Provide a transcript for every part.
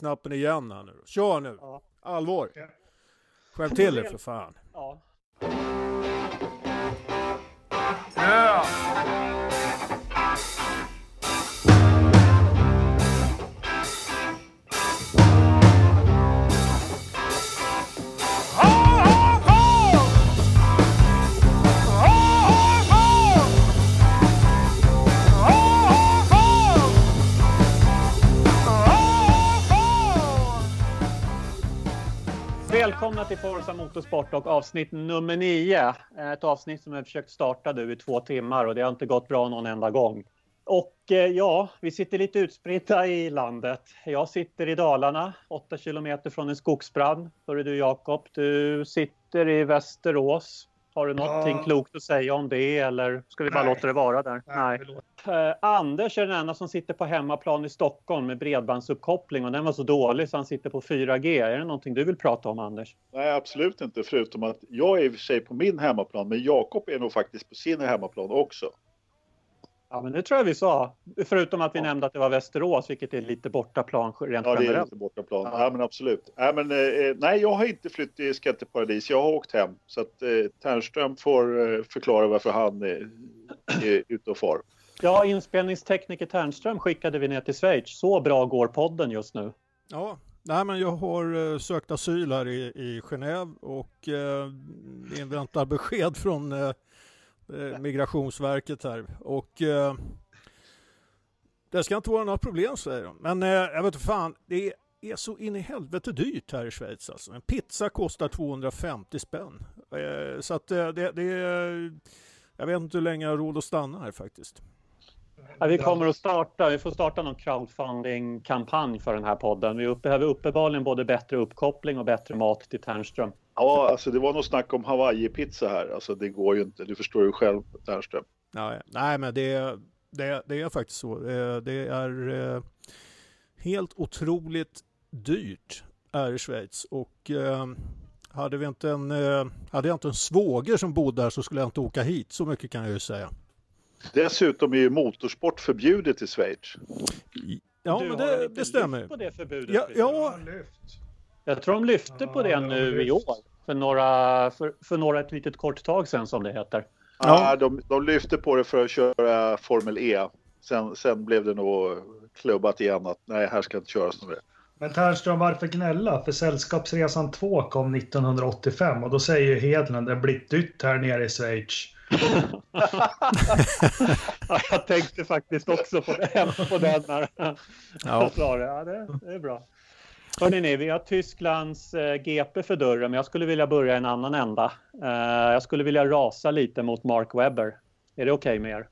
play-knappen igen här nu. Kör nu! Ja. Allvar! Ja. Skärp till dig för fan! Ja. Välkomna till Forza Motorsport och avsnitt nummer nio. Eh, ett avsnitt som jag har försökt starta nu i två timmar och det har inte gått bra någon enda gång. Och eh, ja, vi sitter lite utspridda i landet. Jag sitter i Dalarna, åtta kilometer från en skogsbrand. Hörru du Jakob. Du sitter i Västerås. Har du någonting Ja. klokt att säga om det eller ska vi bara Nej. låta det vara där? Nej. förlåt. Eh, Anders är den enda som sitter på hemmaplan i Stockholm med bredbandsuppkoppling och den var så dålig så han sitter på 4G. Är det någonting du vill prata om Anders? Nej, absolut inte. Förutom att jag är i och för sig på min hemmaplan, men Jakob är nog faktiskt på sin hemmaplan också. Ja, men det tror jag vi sa. Förutom att vi Ja. nämnde att det var Västerås, vilket är lite bortaplan rent Ja, det är generellt. lite bortaplan. Ja. Ja. men absolut. Nej, men, eh, nej, jag har inte flytt till skatteparadis. Jag har åkt hem. Så att eh, Ternström får eh, förklara varför han är, är ute och far. Ja, inspelningstekniker Ternström skickade vi ner till Schweiz. Så bra går podden just nu. Ja, nej men jag har eh, sökt asyl här i, i Genève och eh, inväntar besked från eh, eh, Eh, Migrationsverket här. Och eh, det ska inte vara några problem säger de. Men eh, jag vet inte fan, det är så in i helvete dyrt här i Schweiz alltså. En pizza kostar 250 spänn. Eh, så att eh, det, det är, jag vet inte hur länge jag har råd att stanna här faktiskt. Ja, vi kommer att starta, vi får starta någon crowdfunding-kampanj för den här podden. Vi behöver uppenbarligen både bättre uppkoppling och bättre mat till Ternström. Ja, alltså det var nog snack om Hawaii-pizza här. Alltså det går ju inte. Du förstår ju själv, Ternström. Nej, nej men det, det, det är faktiskt så. Eh, Det är eh, helt otroligt dyrt är i Schweiz och eh, hade, vi inte en, hade jag inte en svåger som bodde där så skulle jag inte åka hit. Så mycket kan jag ju säga. Dessutom är ju motorsport förbjudet i Schweiz. Ja, Du, men det, det stämmer. på det förbudet? Ja, ja, lyft. Jag tror de lyfte på Ja, det det nu de i år. För några, för, för några ett litet kort tag sedan som det heter. Ja. Ja. de, de lyfte på det för att köra Formel E. Sen, sen blev det nog klubbat igen att nej, här ska inte köras något. Men Ternström, varför gnälla? För Sällskapsresan 2 kom 1985 och då säger ju Hedlund det blir dyrt här nere i Schweiz. Ja, jag tänkte faktiskt också på, det, på den här. Ja. Jag sa det. Ja, det, det är bra. Hörrni, ni, vi har Tysklands eh, GP för dörren, men jag skulle vilja börja en annan ända. Eh, jag skulle vilja rasa lite mot Mark Webber. Är det okej med er?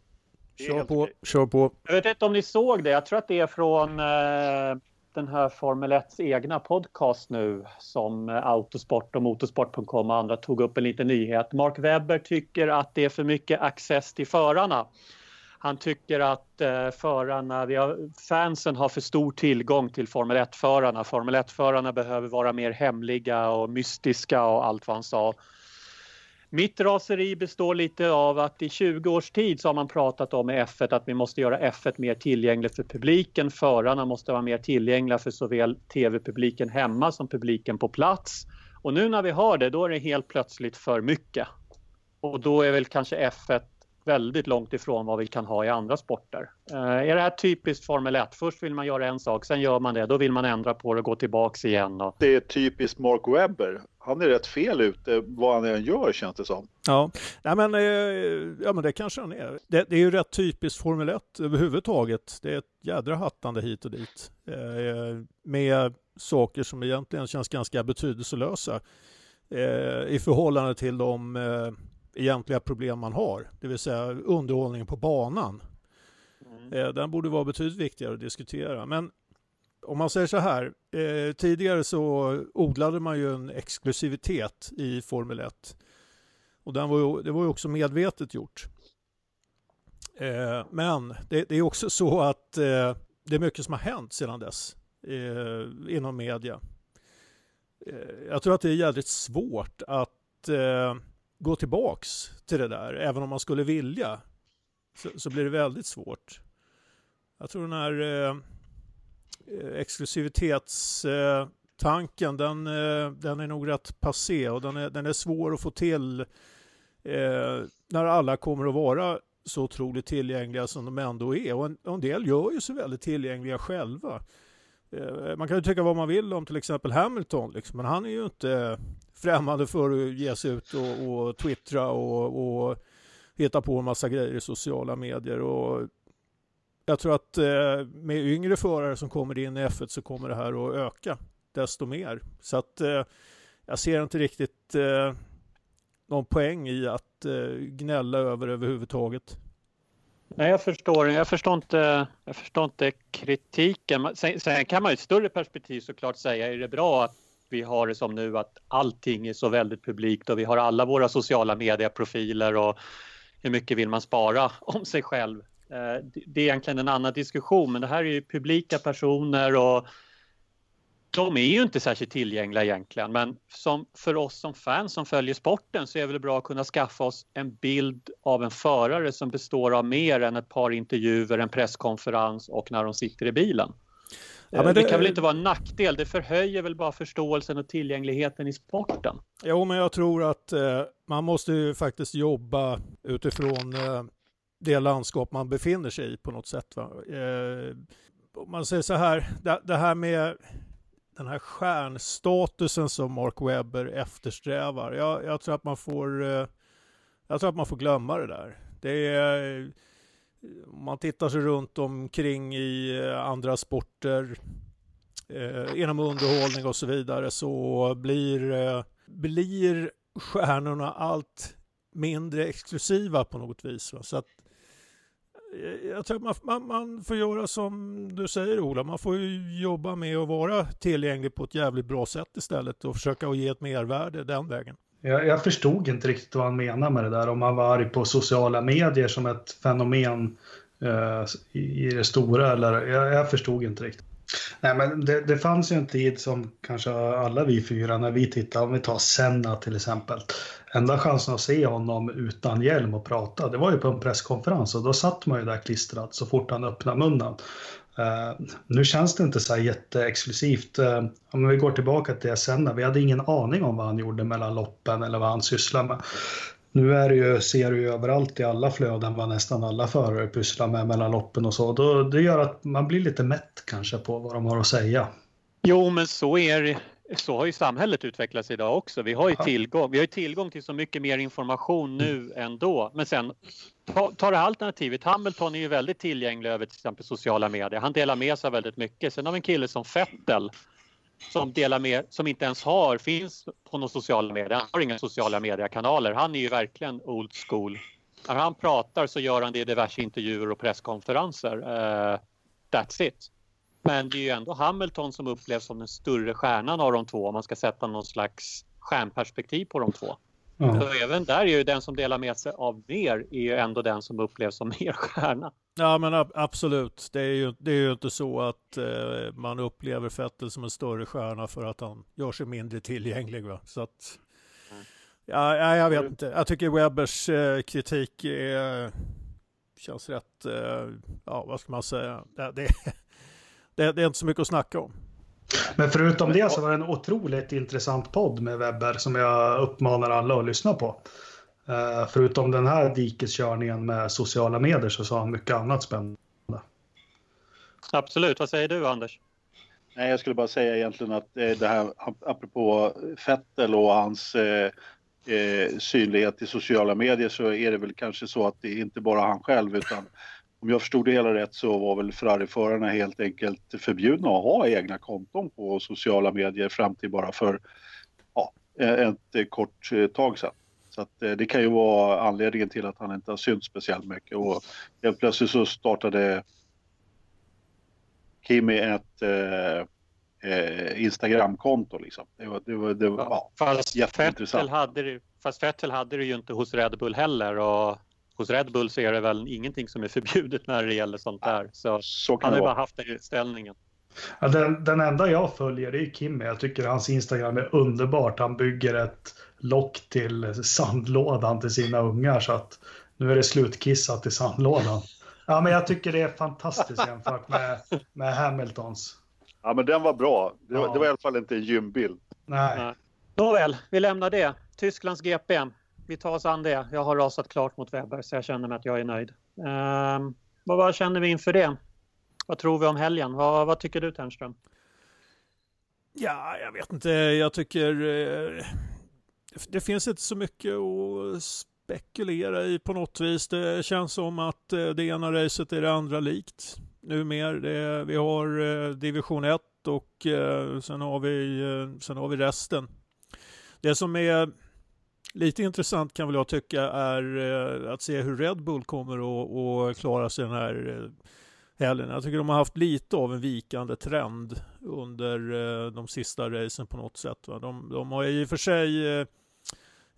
Kör på, kör på. Jag vet inte om ni såg det. Jag tror att det är från eh, den här Formel 1 egna podcast nu som Autosport och Motorsport.com och andra tog upp en liten nyhet. Mark Webber tycker att det är för mycket access till förarna. Han tycker att eh, förarna, vi har, fansen har för stor tillgång till Formel 1-förarna. Formel 1-förarna behöver vara mer hemliga och mystiska och allt vad han sa. Mitt raseri består lite av att i 20 års tid så har man pratat om i F1 att vi måste göra F1 mer tillgängligt för publiken. Förarna måste vara mer tillgängliga för såväl tv-publiken hemma som publiken på plats. Och nu när vi har det, då är det helt plötsligt för mycket. Och då är väl kanske F1 väldigt långt ifrån vad vi kan ha i andra sporter. Eh, är det här typiskt Formel 1? Först vill man göra en sak, sen gör man det, då vill man ändra på det och gå tillbaks igen. Och... Det är typiskt Mark Webber. Han är rätt fel ute vad han än gör känns det som. Ja, Nej, men, eh, ja, men det kanske han är. Det, det är ju rätt typiskt Formel 1 överhuvudtaget. Det är ett jädra hattande hit och dit. Eh, med saker som egentligen känns ganska betydelselösa eh, i förhållande till de eh, egentliga problem man har. Det vill säga underhållningen på banan. Eh, den borde vara betydligt viktigare att diskutera. Men om man säger så här, eh, tidigare så odlade man ju en exklusivitet i Formel 1. Och den var ju, det var ju också medvetet gjort. Eh, men det, det är också så att eh, det är mycket som har hänt sedan dess eh, inom media. Eh, jag tror att det är jävligt svårt att gå tillbaks till det där, även om man skulle vilja. Så, så blir det väldigt svårt. Jag tror när eh, eh, exklusivitetstanken den, eh, den är nog rätt passé och den är, den är svår att få till eh, när alla kommer att vara så otroligt tillgängliga som de ändå är. Och en, en del gör ju sig väldigt tillgängliga själva. Eh, man kan ju tycka vad man vill om till exempel Hamilton, liksom, men han är ju inte främmande för att ge sig ut och, och twittra och, och hitta på en massa grejer i sociala medier. Och jag tror att eh, med yngre förare som kommer in i F1 så kommer det här att öka desto mer. Så att eh, jag ser inte riktigt eh, någon poäng i att eh, gnälla över överhuvudtaget. Nej, jag förstår, jag förstår, inte, jag förstår inte kritiken. Sen, sen kan man i ett större perspektiv såklart säga, är det bra att vi har det som nu att allting är så väldigt publikt och vi har alla våra sociala medieprofiler och hur mycket vill man spara om sig själv? Eh, det är egentligen en annan diskussion, men det här är ju publika personer och de är ju inte särskilt tillgängliga egentligen, men som för oss som fans som följer sporten så är det väl bra att kunna skaffa oss en bild av en förare som består av mer än ett par intervjuer, en presskonferens och när de sitter i bilen. Ja, det... det... kan väl inte vara en nackdel, det förhöjer väl bara förståelsen och tillgängligheten i sporten. Jo, men jag tror att eh, man måste ju faktiskt jobba utifrån eh, det landskap man befinner sig i på något sätt. Va? Eh, om man säger så här, det, det här med den här stjärnstatusen som Mark Webber eftersträvar. Jag, jag, tror att man får, eh, jag tror att man får glömma det där. Det är, om man tittar sig runt omkring i eh, andra sporter, eh, inom underhållning och så vidare, så blir, eh, blir stjärnorna allt mindre exklusiva på något vis. Va? Så att eh, jag tror att man, man, man, får göra som du säger Ola, man får jobba med att vara tillgänglig på ett jävligt bra sätt istället och försöka att ge ett mervärde den vägen. Jag, jag förstod inte riktigt vad han menade med det där, om han var arg på sociala medier som ett fenomen eh, i, det stora eller jag, jag förstod inte riktigt. Nej, men det, det, fanns ju en tid som kanske alla vi fyra, när vi tittade, om vi tar Senna till exempel. Enda chansen att se honom utan hjälm och prata, det var ju på en presskonferens och då satt man ju där klistrad så fort han öppnade munnen. Uh, nu känns det inte så här jätteexklusivt. Uh, om vi går tillbaka till Senna, vi hade ingen aning om vad han gjorde mellan loppen eller vad han sysslade med. Nu är det ju, ser du ju överallt i alla flöden vad nästan alla förare pysslar med mellan loppen och så. Då, det gör att man blir lite mätt kanske på vad de har att säga. Jo, men så är det. Så har ju samhället utvecklats idag också. Vi har ju tillgång, vi har tillgång till så mycket mer information nu mm. än då. Men sen, ta, ta det alternativet. Hamilton är ju väldigt tillgänglig över till exempel sociala medier. Han delar med sig väldigt mycket. Sen har vi en kille som Fettel som delar med, som inte ens har, finns på några sociala medier. Han har inga sociala mediekanaler. Han är ju verkligen old school. När han pratar så gör han det i diverse intervjuer och presskonferenser. Uh, that's it. Men det är ju ändå Hamilton som upplevs som den större stjärnan av de två om man ska sätta någon slags stjärnperspektiv på de två. Ja. Så även där är ju den som delar med sig av mer är ju ändå den som upplevs som mer stjärna. Ja men absolut. Det är ju, det är ju inte så att eh, man upplever Vettel som en större stjärna för att han gör sig mindre tillgänglig. Va? Så att, mm. ja, jag vet inte. Jag tycker Webbers eh, kritik är, känns rätt, eh, ja vad ska man säga, det, det, det, det är inte så mycket att snacka om. Men förutom det så var det en otroligt intressant podd med Webber som jag uppmanar alla att lyssna på. Uh, förutom den här dikeskörningen med sociala medier så sa han mycket annat spännande. Absolut. Vad säger du Anders? Nej, jag skulle bara säga egentligen att eh, det här apropå Fettel och hans eh, eh, synlighet i sociala medier så är det väl kanske så att det är inte bara han själv utan om jag förstod det hela rätt så var väl Ferrari-förarna helt enkelt förbjudna att ha egna konton på sociala medier fram till bara för ja, ett kort tag sedan. Så eh, det kan ju vara anledningen till att han inte har synts speciellt mycket och helt plötsligt så startade Kimi ett eh, eh, Instagramkonto liksom. Det var, det var, det var ja, fast, Vettel hade, fast Vettel hade det ju inte hos Red Bull heller och hos Red Bull så är det väl ingenting som är förbjudet när det gäller sånt där. Så, så han har ju bara haft den inställningen. Ja, den, den enda jag följer är Kimmy. Jag tycker hans Instagram är underbart. Han bygger ett lock till sandlådan till sina ungar så att nu är det slutkissat i sandlådan. Ja, men jag tycker det är fantastiskt jämfört med, med Hamiltons. Ja, men den var bra. Det, Ja. det var i alla fall inte en gymbild. Nej. Nåväl, vi lämnar det. Tysklands GP. Vi tar oss an det. Jag har rasat klart mot Webber så jag känner mig att jag är nöjd. Eh, vad, vad känner vi inför det? Vad tror vi om helgen? Vad, vad tycker du Ternström? Ja, jag vet inte. Jag tycker eh, det finns inte så mycket att spekulera i på något vis. Det känns som att eh, det ena racet är det andra likt. Numer, det, vi har eh, division 1 och eh, sen, har vi, eh, sen har vi resten. Det som är lite intressant kan väl jag tycka är eh, att se hur Red Bull kommer att, klara sig den här eh, helgen. Jag tycker de har haft lite av en vikande trend under eh, de sista racen på något sätt. De, de har i och för sig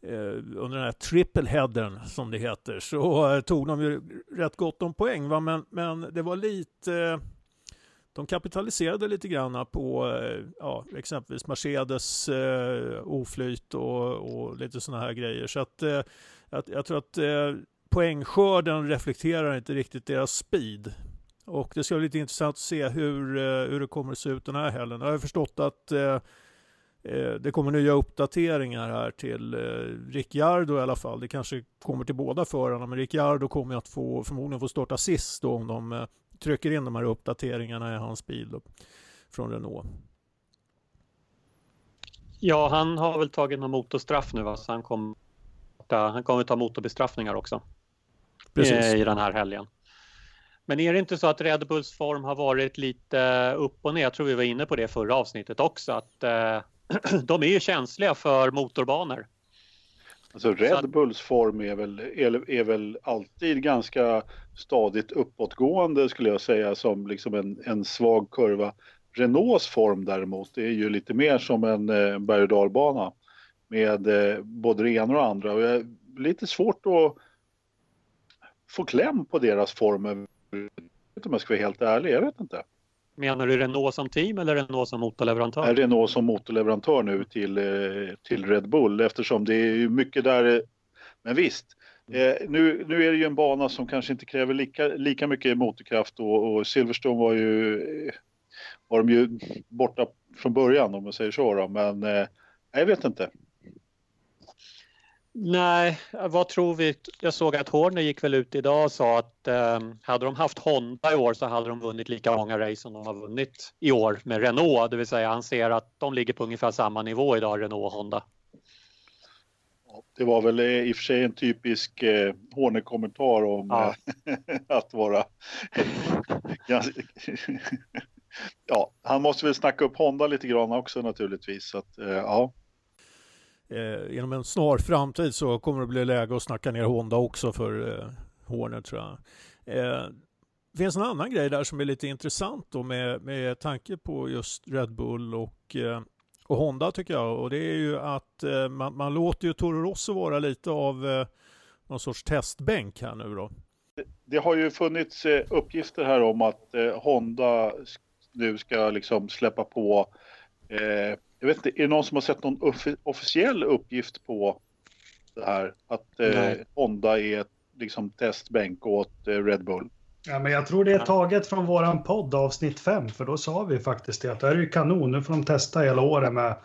under den här trippelheadern som det heter så tog de ju rätt gott om poäng. Va? Men, men det var lite de kapitaliserade lite grann på eh, ja, exempelvis Mercedes eh, oflyt och, och lite sådana här grejer. Så att, eh, jag, jag tror att eh, poängskörden reflekterar inte riktigt deras speed. Och det ska bli lite intressant att se hur, eh, hur det kommer att se ut den här helgen. Jag har förstått att eh, eh, det kommer nya uppdateringar här till eh, Ricciardo i alla fall. Det kanske kommer till båda förarna, men Ricciardo kommer att få, förmodligen få starta sist då om de eh, trycker in de här uppdateringarna i hans bil då, från Renault. Ja, han har väl tagit någon motorstraff nu va? så han kommer, han kommer ta motorbestraffningar också Precis. eh, i den här helgen. Men är det inte så att Red Bulls form har varit lite upp och ner? Jag tror vi var inne på det förra avsnittet också att eh, de är ju känsliga för motorbanor. Alltså Red Bulls form är väl, är, är väl alltid ganska stadigt uppåtgående skulle jag säga som liksom en, en svag kurva. Renaults form däremot är ju lite mer som en eh, berg och dalbana med eh, både det ena och det andra. Och jag lite svårt att få kläm på deras form. Om jag ska vara helt ärlig, jag vet inte. Menar du Renault som team eller Renault som motorleverantör? är Renault som motorleverantör nu till, eh, till Red Bull eftersom det är mycket där. Men visst, Mm. eh, nu, nu är det ju en bana som kanske inte kräver lika, lika mycket motorkraft och, och Silverstone var ju, var de ju borta från början om man säger så då. Men eh, jag vet inte. Nej, vad tror vi? Jag såg att Horner gick väl ut idag och sa att eh, hade de haft Honda i år så hade de vunnit lika många race som de har vunnit i år med Renault. Det vill säga han ser att de ligger på ungefär samma nivå idag, Renault och Honda. Det var väl eh, i och för sig en typisk eh, Horner-kommentar om Ja. eh, att vara... ja, han måste väl snacka upp Honda lite grann också naturligtvis. Så att, eh, ja. Eh, inom en snar framtid så kommer det bli läge att snacka ner Honda också för eh, Horner tror jag. Eh, det finns en annan grej där som är lite intressant då med, med tanke på just Red Bull och, eh, och Honda tycker jag. Och det är ju att eh, man, man låter ju Toro Rosso vara lite av eh, någon sorts testbänk här nu då. det har ju funnits eh, uppgifter här om att eh, Honda nu ska liksom släppa på, eh, jag vet inte, är det någon som har sett någon offi- officiell uppgift på det här? Att eh. Honda är ett liksom testbänk åt eh, Red Bull. Ja, men jag tror det är taget från våran podd avsnitt 5 för då sa vi faktiskt det att det här är ju kanon, nu får de testa hela året med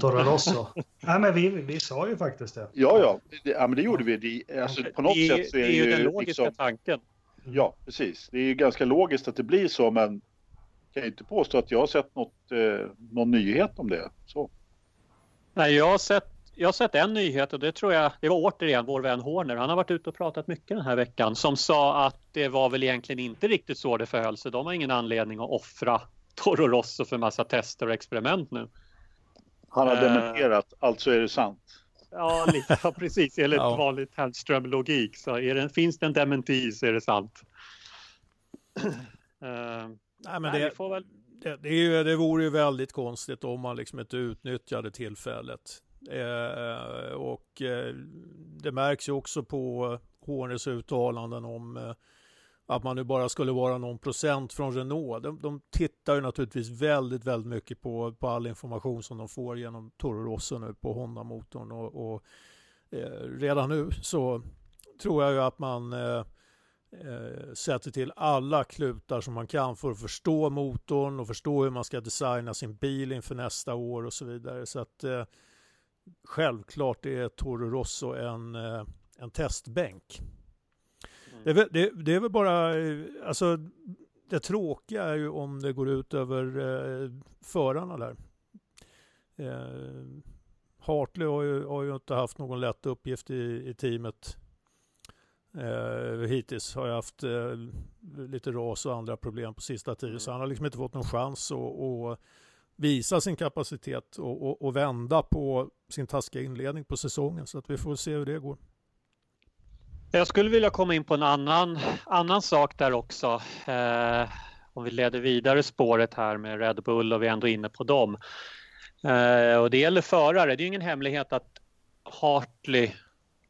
Toro Rosso. Nej men vi, vi sa ju faktiskt det. Ja, ja, det, ja men det gjorde vi. Det, alltså, på något det, sätt så är det det är ju den ju logiska liksom, tanken. ja, precis. Det är ju ganska logiskt att det blir så, men jag kan ju inte påstå att jag har sett något, eh, någon nyhet om det. Så. Nej, jag har sett jag har sett en nyhet och det tror jag, det var återigen vår vän Horner. Han har varit ute och pratat mycket den här veckan som sa att det var väl egentligen inte riktigt så det förhöll sig. De har ingen anledning att offra Toro Rosso för massa tester och experiment nu. Han har Eh. dementerat, alltså är det sant. Ja, lite, ja precis. Enligt Ja. vanligt Hellström-logik så är det, finns det en dementi så är det sant. Eh, Nej, men nej, det, vi får väl, det, det, är det vore ju väldigt konstigt om man liksom inte utnyttjade tillfället. Eh, och eh, det märks ju också på Horners uttalanden om eh, att man nu bara skulle vara någon procent från Renault. De, de tittar ju naturligtvis väldigt, väldigt mycket på, på all information som de får genom Toro Rosso nu på Honda-motorn. Och, och eh, redan nu så tror jag ju att man eh, eh sätter till alla klutar som man kan för att förstå motorn och förstå hur man ska designa sin bil inför nästa år och så vidare. Så att eh, självklart är Toro Rosso en, eh, en testbänk. Mm. Det, är väl, det, det, är väl bara, eh, alltså det tråkiga är ju om det går ut över eh, förarna där. Eh, Hartley har ju, har ju, inte haft någon lätt uppgift i, i teamet eh, hittills. Har ju haft eh, lite ras och andra problem på sista tiden. Så han har liksom inte fått någon chans att visa sin kapacitet och, och, och, vända på sin taskiga inledning på säsongen. Så att vi får se hur det går. Jag skulle vilja komma in på en annan, annan sak där också. Eh, om vi leder vidare spåret här med Red Bull och vi är ändå inne på dem. Eh, och det gäller förare. Det är ingen hemlighet att Hartley,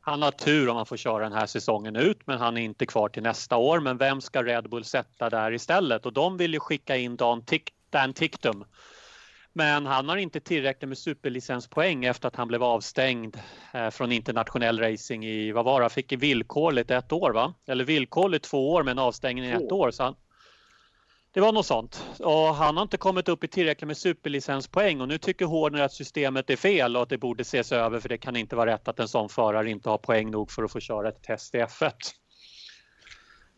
han har tur om han får köra den här säsongen ut men han är inte kvar till nästa år. Men vem ska Red Bull sätta där istället? Och de vill ju skicka in Dan, Tick, Dan Ticktum men han har inte tillräckligt med superlicenspoäng efter att han blev avstängd eh, från internationell racing i, vad var det, han fick villkorligt ett år va? Eller villkorligt två år med en avstängning i ett år. Så han, det var något sånt. Och han har inte kommit upp i tillräckligt med superlicenspoäng och nu tycker Horner att systemet är fel och att det borde ses över för det kan inte vara rätt att en sån förare inte har poäng nog för att få köra ett test i F1.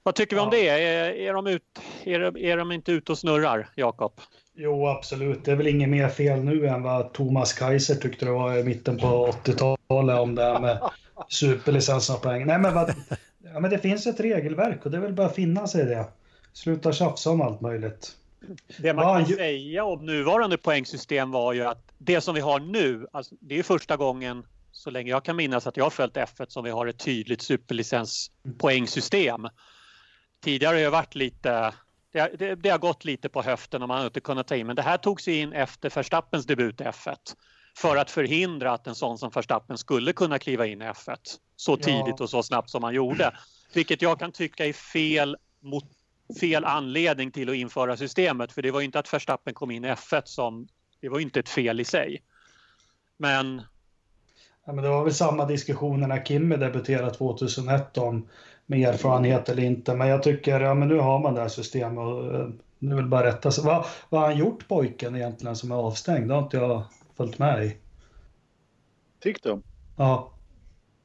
Vad tycker vi om det? Är, är, de ut, är, är de inte ute och snurrar, Jakob? Jo, absolut. Det är väl inget mer fel nu än vad Thomas Kaiser tyckte det var i mitten på 80-talet om det här med superlicens och poäng. Nej, men, vad, ja, men det finns ett regelverk och det är väl bara att finna sig i det. Sluta tjafsa om allt möjligt. Det man kan ju... säga om nuvarande poängsystem var ju att det som vi har nu, alltså, det är första gången så länge jag kan minnas att jag har följt F1 som vi har ett tydligt superlicenspoängsystem. Tidigare har det varit lite det, det, det, har gått lite på höften och man har inte kunnat ta in. Men det här togs in efter Verstappens debut i F1 för att förhindra att en sån som Verstappen skulle kunna kliva in i F1 så tidigt ja. och så snabbt som man gjorde. Vilket jag kan tycka är fel, mot, fel anledning till att införa systemet. För det var inte att Verstappen kom in i F1 som, det var inte ett fel i sig. Men Ja, men det var väl samma diskussioner när Kimme debuterade 2001 om med erfarenhet eller inte. Men jag tycker, ja men nu har man det här systemet och eh, nu vill bara rätta sig. Vad, vad har han gjort pojken egentligen som är avstängd? Det har inte jag följt med i. Tictum? Ja.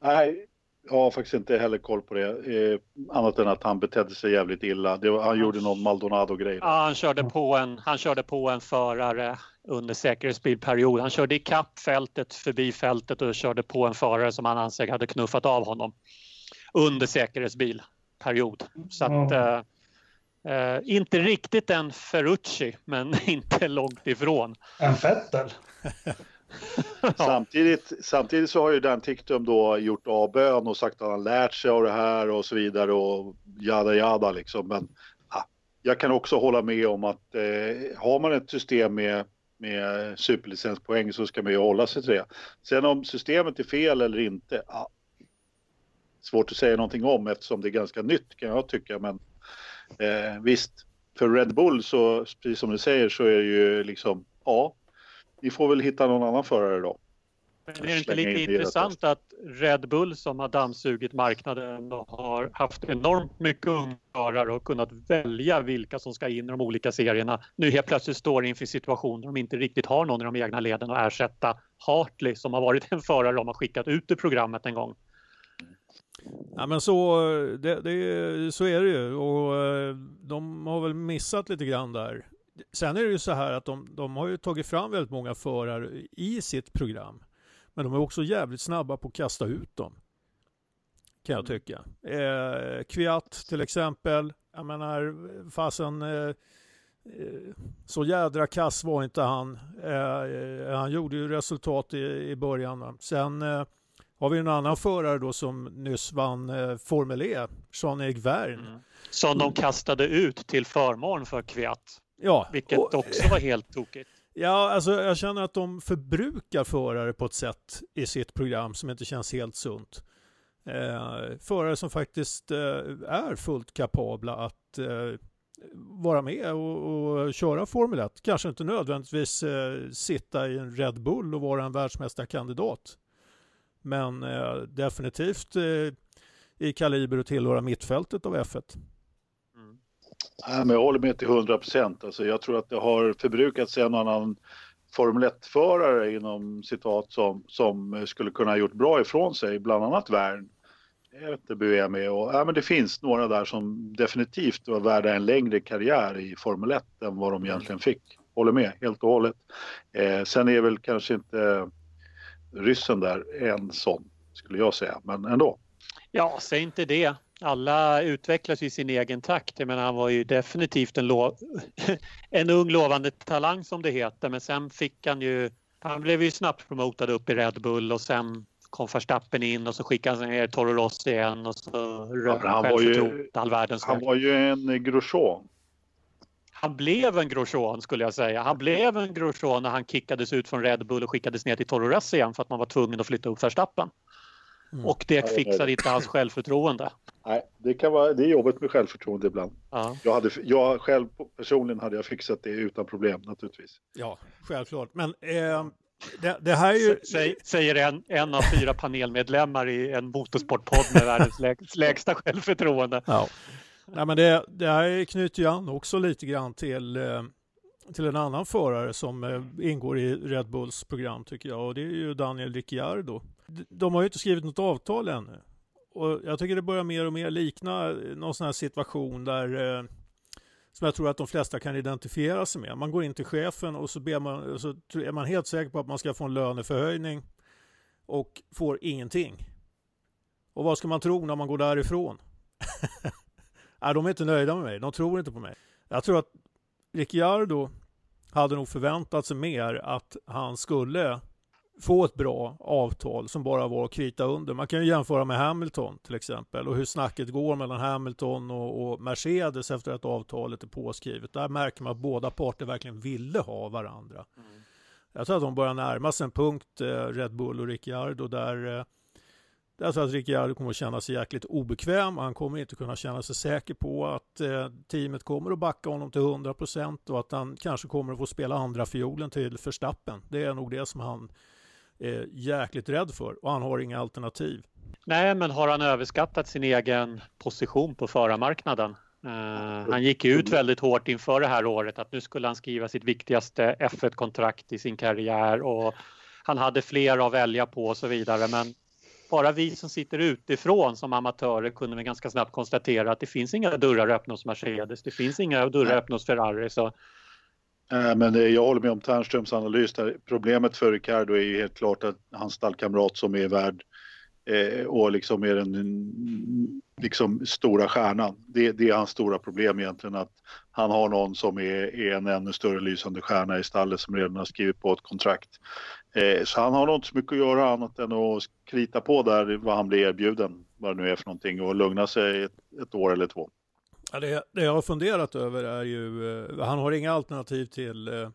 Nej, jag har faktiskt inte heller koll på det. Eh, annat än att han betedde sig jävligt illa. Var, han gjorde någon Maldonado-grej. Ja, han körde, på en, han körde på en förare under säkerhetsbilperiod. Han körde ikapp fältet, förbi fältet och körde på en förare som han ansåg hade knuffat av honom under säkerhetsbilperiod. Så att, mm. eh, inte riktigt en Ferrucci, men inte långt ifrån. En Fettel? samtidigt, samtidigt så har ju Dan Tictum då gjort avbön och sagt att han lärt sig av det här och så vidare och jada jada liksom. Men ja, jag kan också hålla med om att eh, har man ett system med med superlicenspoäng så ska man ju hålla sig till det. Sen om systemet är fel eller inte, ja, svårt att säga någonting om eftersom det är ganska nytt kan jag tycka. Men eh, visst, för Red Bull så, precis som du säger, så är det ju liksom, ja, vi får väl hitta någon annan förare då. Men är det inte lite intressant att Red Bull som har dammsugit marknaden och har haft enormt mycket ungdomar och kunnat välja vilka som ska in i de olika serierna nu helt plötsligt står inför situationer de inte riktigt har någon i de egna leden att ersätta Hartley som har varit en förare de har skickat ut ur programmet en gång. Ja men så, det, det, så är det ju och eh, de har väl missat lite grann där. Sen är det ju så här att de, de har ju tagit fram väldigt många förare i sitt program. Men de är också jävligt snabba på att kasta ut dem. Kan jag mm. tycka. Eh, Kviat till exempel. Jag menar, fasen eh, eh, så jädra kass var inte han. Eh, han gjorde ju resultat i, i början. Sen eh, har vi en annan förare då som nyss vann eh, Formel E, Jean-Erik Verne. Mm. Som de kastade ut till förmån för Kviat. Ja. Vilket och, också var helt tokigt. Ja, alltså jag känner att de förbrukar förare på ett sätt i sitt program som inte känns helt sunt. Eh, förare som faktiskt eh, är fullt kapabla att eh, vara med och, och, köra Formel 1. Kanske inte nödvändigtvis eh, sitta i en Red Bull och vara en världsmästarkandidat. Men eh, definitivt eh, i kaliber att tillhöra mittfältet av F1. Mm. Ja, men jag håller med till 100 procent. Alltså, jag tror att det har förbrukats en annan Formel 1-förare inom citat som, som skulle kunna ha gjort bra ifrån sig, bland annat Wern. Jag vet inte med och, ja, men det finns några där som definitivt var värda en längre karriär i Formel 1 än vad de egentligen fick. Håller med helt och hållet. Eh, sen är väl kanske inte ryssen där en sån, skulle jag säga, men ändå. Ja, säg inte det. Alla utvecklas i sin egen takt. Jag menar, han var ju definitivt en, en ung lovande talang som det heter men sen fick han ju han blev ju snabbt promotad upp i Red Bull och sen kom Verstappen in och så skickade han ner Toro Rosso igen och så ja, han, var ju, all världens han var ju en Grosjean. Han blev en Grosjean skulle jag säga. Han blev en Grosjean när han kickades ut från Red Bull och skickades ner till Toro Rosso igen för att man var tvungen att flytta upp Verstappen. Mm. Och det fixade inte hans självförtroende. Nej, det, kan vara, det är jobbigt med självförtroende ibland. Ja. Jag, hade, jag själv personligen hade jag fixat det utan problem naturligtvis. Ja, självklart. Men eh, det, det, här är ju... Säger en, en av fyra panelmedlemmar i en motorsportpodd med världens lä, lägsta självförtroende. Ja. Nej, men det, det här knyter ju an också lite grann till, eh, till en annan förare som eh, ingår i Red Bulls program tycker jag och det är ju Daniel Ricciardo. De har ju inte skrivit något avtal ännu. Och jag tycker det börjar mer och mer likna eh, någon sån här situation där som jag tror att de flesta kan identifiera sig med. Man går in till chefen och så, ber man, så är man helt säker på att man ska få en löneförhöjning och får ingenting. Och vad ska man tro när man går därifrån? Nej, de är inte nöjda med mig. De tror inte på mig. Jag tror att Ricciardo hade nog förväntat sig mer att han skulle få ett bra avtal som bara var att krita under. Man kan ju jämföra med Hamilton till exempel och hur snacket går mellan Hamilton och, och Mercedes efter att avtalet är påskrivet. Där märker man att båda parter verkligen ville ha varandra. Mm. Jag tror att de börjar närma sig en punkt, eh, Red Bull och Ricciardo, där eh, jag tror att Ricciardo kommer att känna sig jäkligt obekväm. Han kommer inte kunna känna sig säker på att eh, teamet kommer att backa honom till 100 procent och att han kanske kommer att få spela andra fiolen till Verstappen. Det är nog det som han är jäkligt rädd för och han har inga alternativ. Nej, men har han överskattat sin egen position på förarmarknaden? Uh, han gick ut väldigt hårt inför det här året att nu skulle han skriva sitt viktigaste F1-kontrakt i sin karriär och han hade fler att välja på och så vidare. Men bara vi som sitter utifrån som amatörer kunde vi ganska snabbt konstatera att det finns inga dörrar öppna hos Mercedes. Det finns inga dörrar öppna hos Ferrari. Så Eh, men jag håller med om Ternströms analys där. Problemet för Ricardo är ju helt klart att hans stallkamrat som är värd eh, och liksom är den liksom stora stjärnan. Det, det, är hans stora problem egentligen att han har någon som är, är, en ännu större lysande stjärna i stallet som redan har skrivit på ett kontrakt. Eh, så han har nog inte så mycket att göra annat än att krita på där vad han blir erbjuden, vad det nu är för någonting och lugna sig ett, ett år eller två. Ja, det, det, jag har funderat över är ju, eh, han har inga alternativ till eh,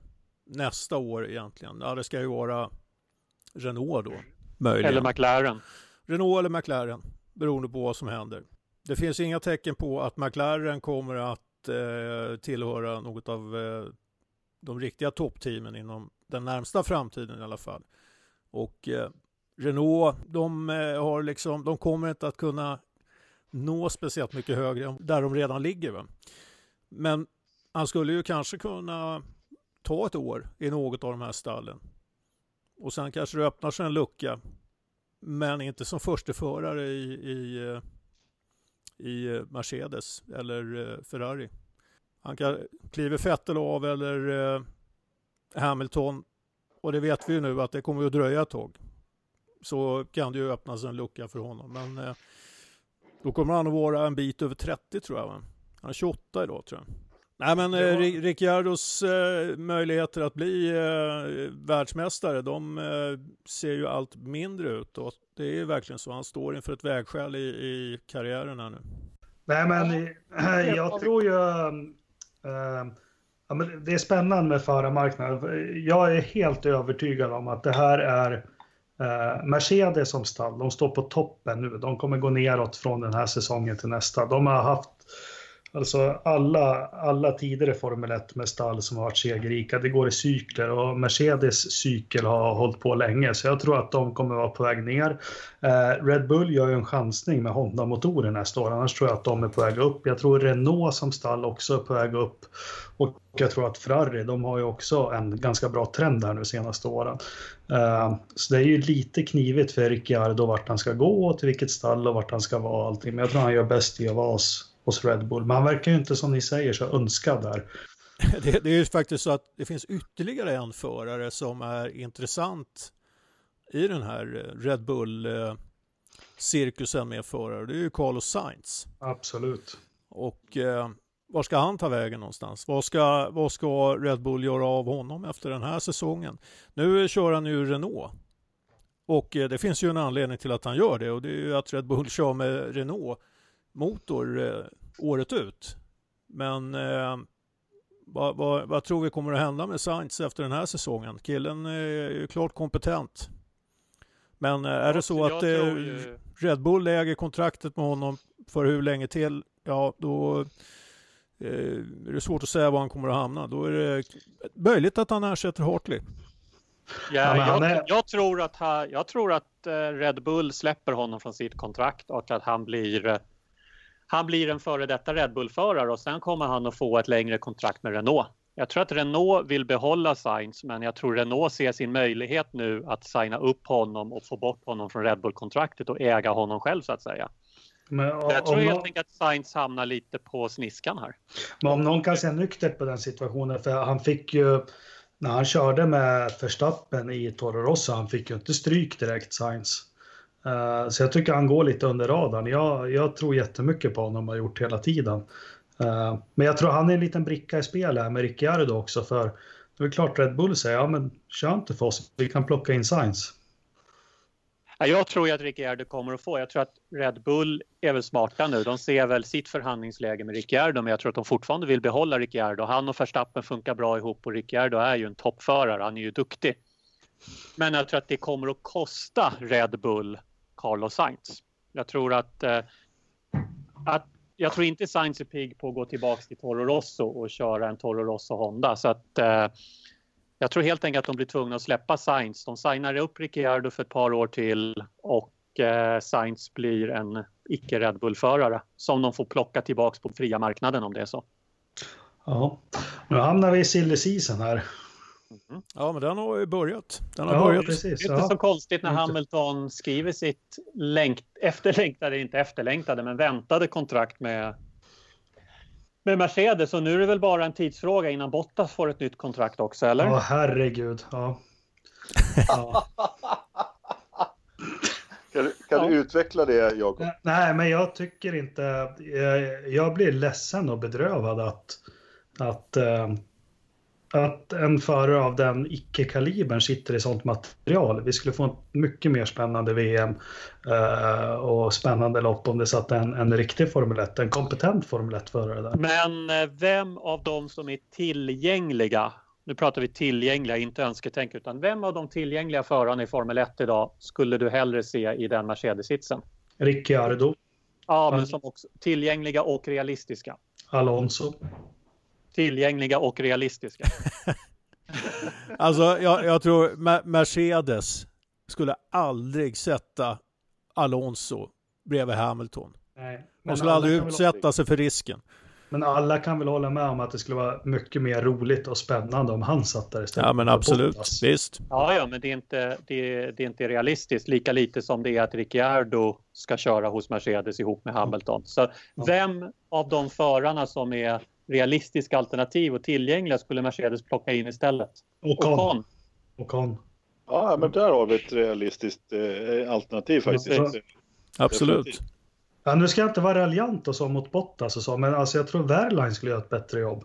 nästa år egentligen. Ja, det ska ju vara Renault då, möjligen. Eller McLaren. Renault eller McLaren, beroende på vad som händer. Det finns inga tecken på att McLaren kommer att eh, tillhöra något av eh, de riktiga toppteamen inom den närmsta framtiden i alla fall. Och eh, Renault, de, eh, har liksom, de kommer inte att kunna nå speciellt mycket högre än där de redan ligger. Va? Men han skulle ju kanske kunna ta ett år i något av de här stallen. Och sen kanske det öppnar sig en lucka. Men inte som försteförare i, i, eh, i eh, Mercedes eller eh, Ferrari. Han kan kliva Vettel av eller Hamilton. Och det vet vi ju nu att det kommer att dröja ett tag. Så kan det ju öppnas en lucka för honom. Men då kommer han att vara en bit över 30 tror jag. Han är 28 idag tror jag. Nej men eh, Ricciardos eh, möjligheter att bli eh, världsmästare, de eh, ser ju allt mindre ut. Och det är verkligen så, han står inför ett vägskäl i, i karriären här nu. Nej men eh, jag tror ju... Ja, men det är spännande med förarmarknaden. Jag är helt övertygad om att det här är Eh, Mercedes som stall, de står på toppen nu. De kommer gå neråt från den här säsongen till nästa. De har haft Alltså alla, alla tidigare Formel 1 med stall som har varit segerrika, det går i cykler och Mercedes cykel har hållit på länge så jag tror att de kommer vara på väg ner. Eh, Red Bull gör ju en chansning med Honda-motorer nästa år, annars tror jag att de är på väg upp. Jag tror Renault som stall också är på väg upp och jag tror att Ferrari, de har ju också en ganska bra trend här nu senaste åren. Eh, så det är ju lite knivigt för Ricciardo vart han ska gå, till vilket stall och vart han ska vara och allting. Men jag tror han gör bäst i att vara hos Red Bull. Men han verkar ju inte som ni säger så önskad där. Det, det är ju faktiskt så att det finns ytterligare en förare som är intressant i den här Red Bull-cirkusen med förare. Det är ju Carlos Sainz. Absolut. Och eh, var ska han ta vägen någonstans? Vad ska, vad ska Red Bull göra av honom efter den här säsongen? Nu kör han ju Renault. Och eh, det finns ju en anledning till att han gör det och det är ju att Red Bull kör med Renault motor eh, året ut. Men eh, vad, vad, vad, tror vi kommer att hända med Sainz efter den här säsongen? Killen är ju klart kompetent. Men eh, är det så att eh, ju... Red Bull äger kontraktet med honom för hur länge till? Ja, då Eh, är det svårt att säga var han kommer att hamna. Då är det möjligt att han ersätter Hartley. Ja, jag, är... jag, tror att, jag tror att eh, Red Bull släpper honom från sitt kontrakt och att han blir eh, han blir en före detta Red Bull-förare och sen kommer han att få ett längre kontrakt med Renault. Jag tror att Renault vill behålla Sainz men jag tror Renault ser sin möjlighet nu att signa upp honom och få bort honom från Red Bull-kontraktet och äga honom själv så att säga. Men, jag tror helt enkelt att Sainz hamnar lite på sniskan här. Men om någon kan se nyktert på den situationen, för han fick ju när han körde med Verstappen i Toro Rosso, han fick ju inte stryk direkt Sainz. Uh, så jag tycker han går lite under radarn. Jag, jag tror jättemycket på honom och har gjort hela tiden. Uh, men jag tror han är en liten bricka i spel här med Ricciardo också, för det är klart Red Bull säger ja men kör inte för oss, vi kan plocka in Sainz. Jag tror ju att Ricciardo kommer att få. Jag tror att Red Bull är väl smarta nu. De ser väl sitt förhandlingsläge med Ricciardo men jag tror att de fortfarande vill behålla Ricciardo. Han och Verstappen funkar bra ihop och Ricciardo är ju en toppförare. Han är ju duktig. Men jag tror att det kommer att kosta Red Bull Carlos Sainz. Jag tror att, eh, att jag tror inte Sainz är pigg på att gå tillbaka till Toro Rosso och köra en Toro Rosso Honda så att eh, jag tror helt enkelt att de blir tvungna att släppa Sainz. De signar upp Ricciardo för ett par år till och eh, Sainz blir en icke Red Bull-förare som de får plocka tillbaka på fria marknaden om det är så. Ja, nu hamnar vi i silly season här. Mm. Ja, men den har ju börjat. Den har ja, börjat. Precis, det är inte ja. så konstigt när Hamilton skriver sitt längt, efterlängtade, inte efterlängtade, men väntade kontrakt med med Mercedes och nu är det väl bara en tidsfråga innan Bottas får ett nytt kontrakt också, eller? Ja, herregud. Ja. ja. kan du, kan ja. du utveckla det, Jakob? Nej, men jag tycker inte... Jag, jag blir ledsen och bedrövad att, att uh, att en förare av den icke-kalibern sitter i sånt material. Vi skulle få en mycket mer spännande VM uh, och spännande lopp om det satt en, en riktig Formel 1, en kompetent Formel 1-förare där. Men eh, vem av de som är tillgängliga, nu pratar vi tillgängliga, inte önsketänk, utan vem av de tillgängliga förarna i Formel 1 idag skulle du hellre se i den Mercedes-sitsen? Ricciardo. Ja, men som också tillgängliga och realistiska. Alonso tillgängliga och realistiska. alltså jag, jag tror Mercedes skulle aldrig sätta Alonso bredvid Hamilton. Nej, De skulle aldrig utsätta sig för risken. Men alla kan väl hålla med om att det skulle vara mycket mer roligt och spännande om han satt där istället. Ja men absolut, visst. Ja, ja, men det är, inte, det, det, är inte realistiskt. Lika lite som det är att Ricciardo ska köra hos Mercedes ihop med Hamilton. Så vem av de förarna som är realistiska alternativ och tillgängliga skulle Mercedes plocka in istället. Ocon. Ocon. Ja, men där har vi ett realistiskt eh, alternativ faktiskt. Ja, Absolut. Ja, nu ska jag inte vara raljant och så mot Bottas och så, men alltså jag tror Wehrlein skulle göra ett bättre jobb.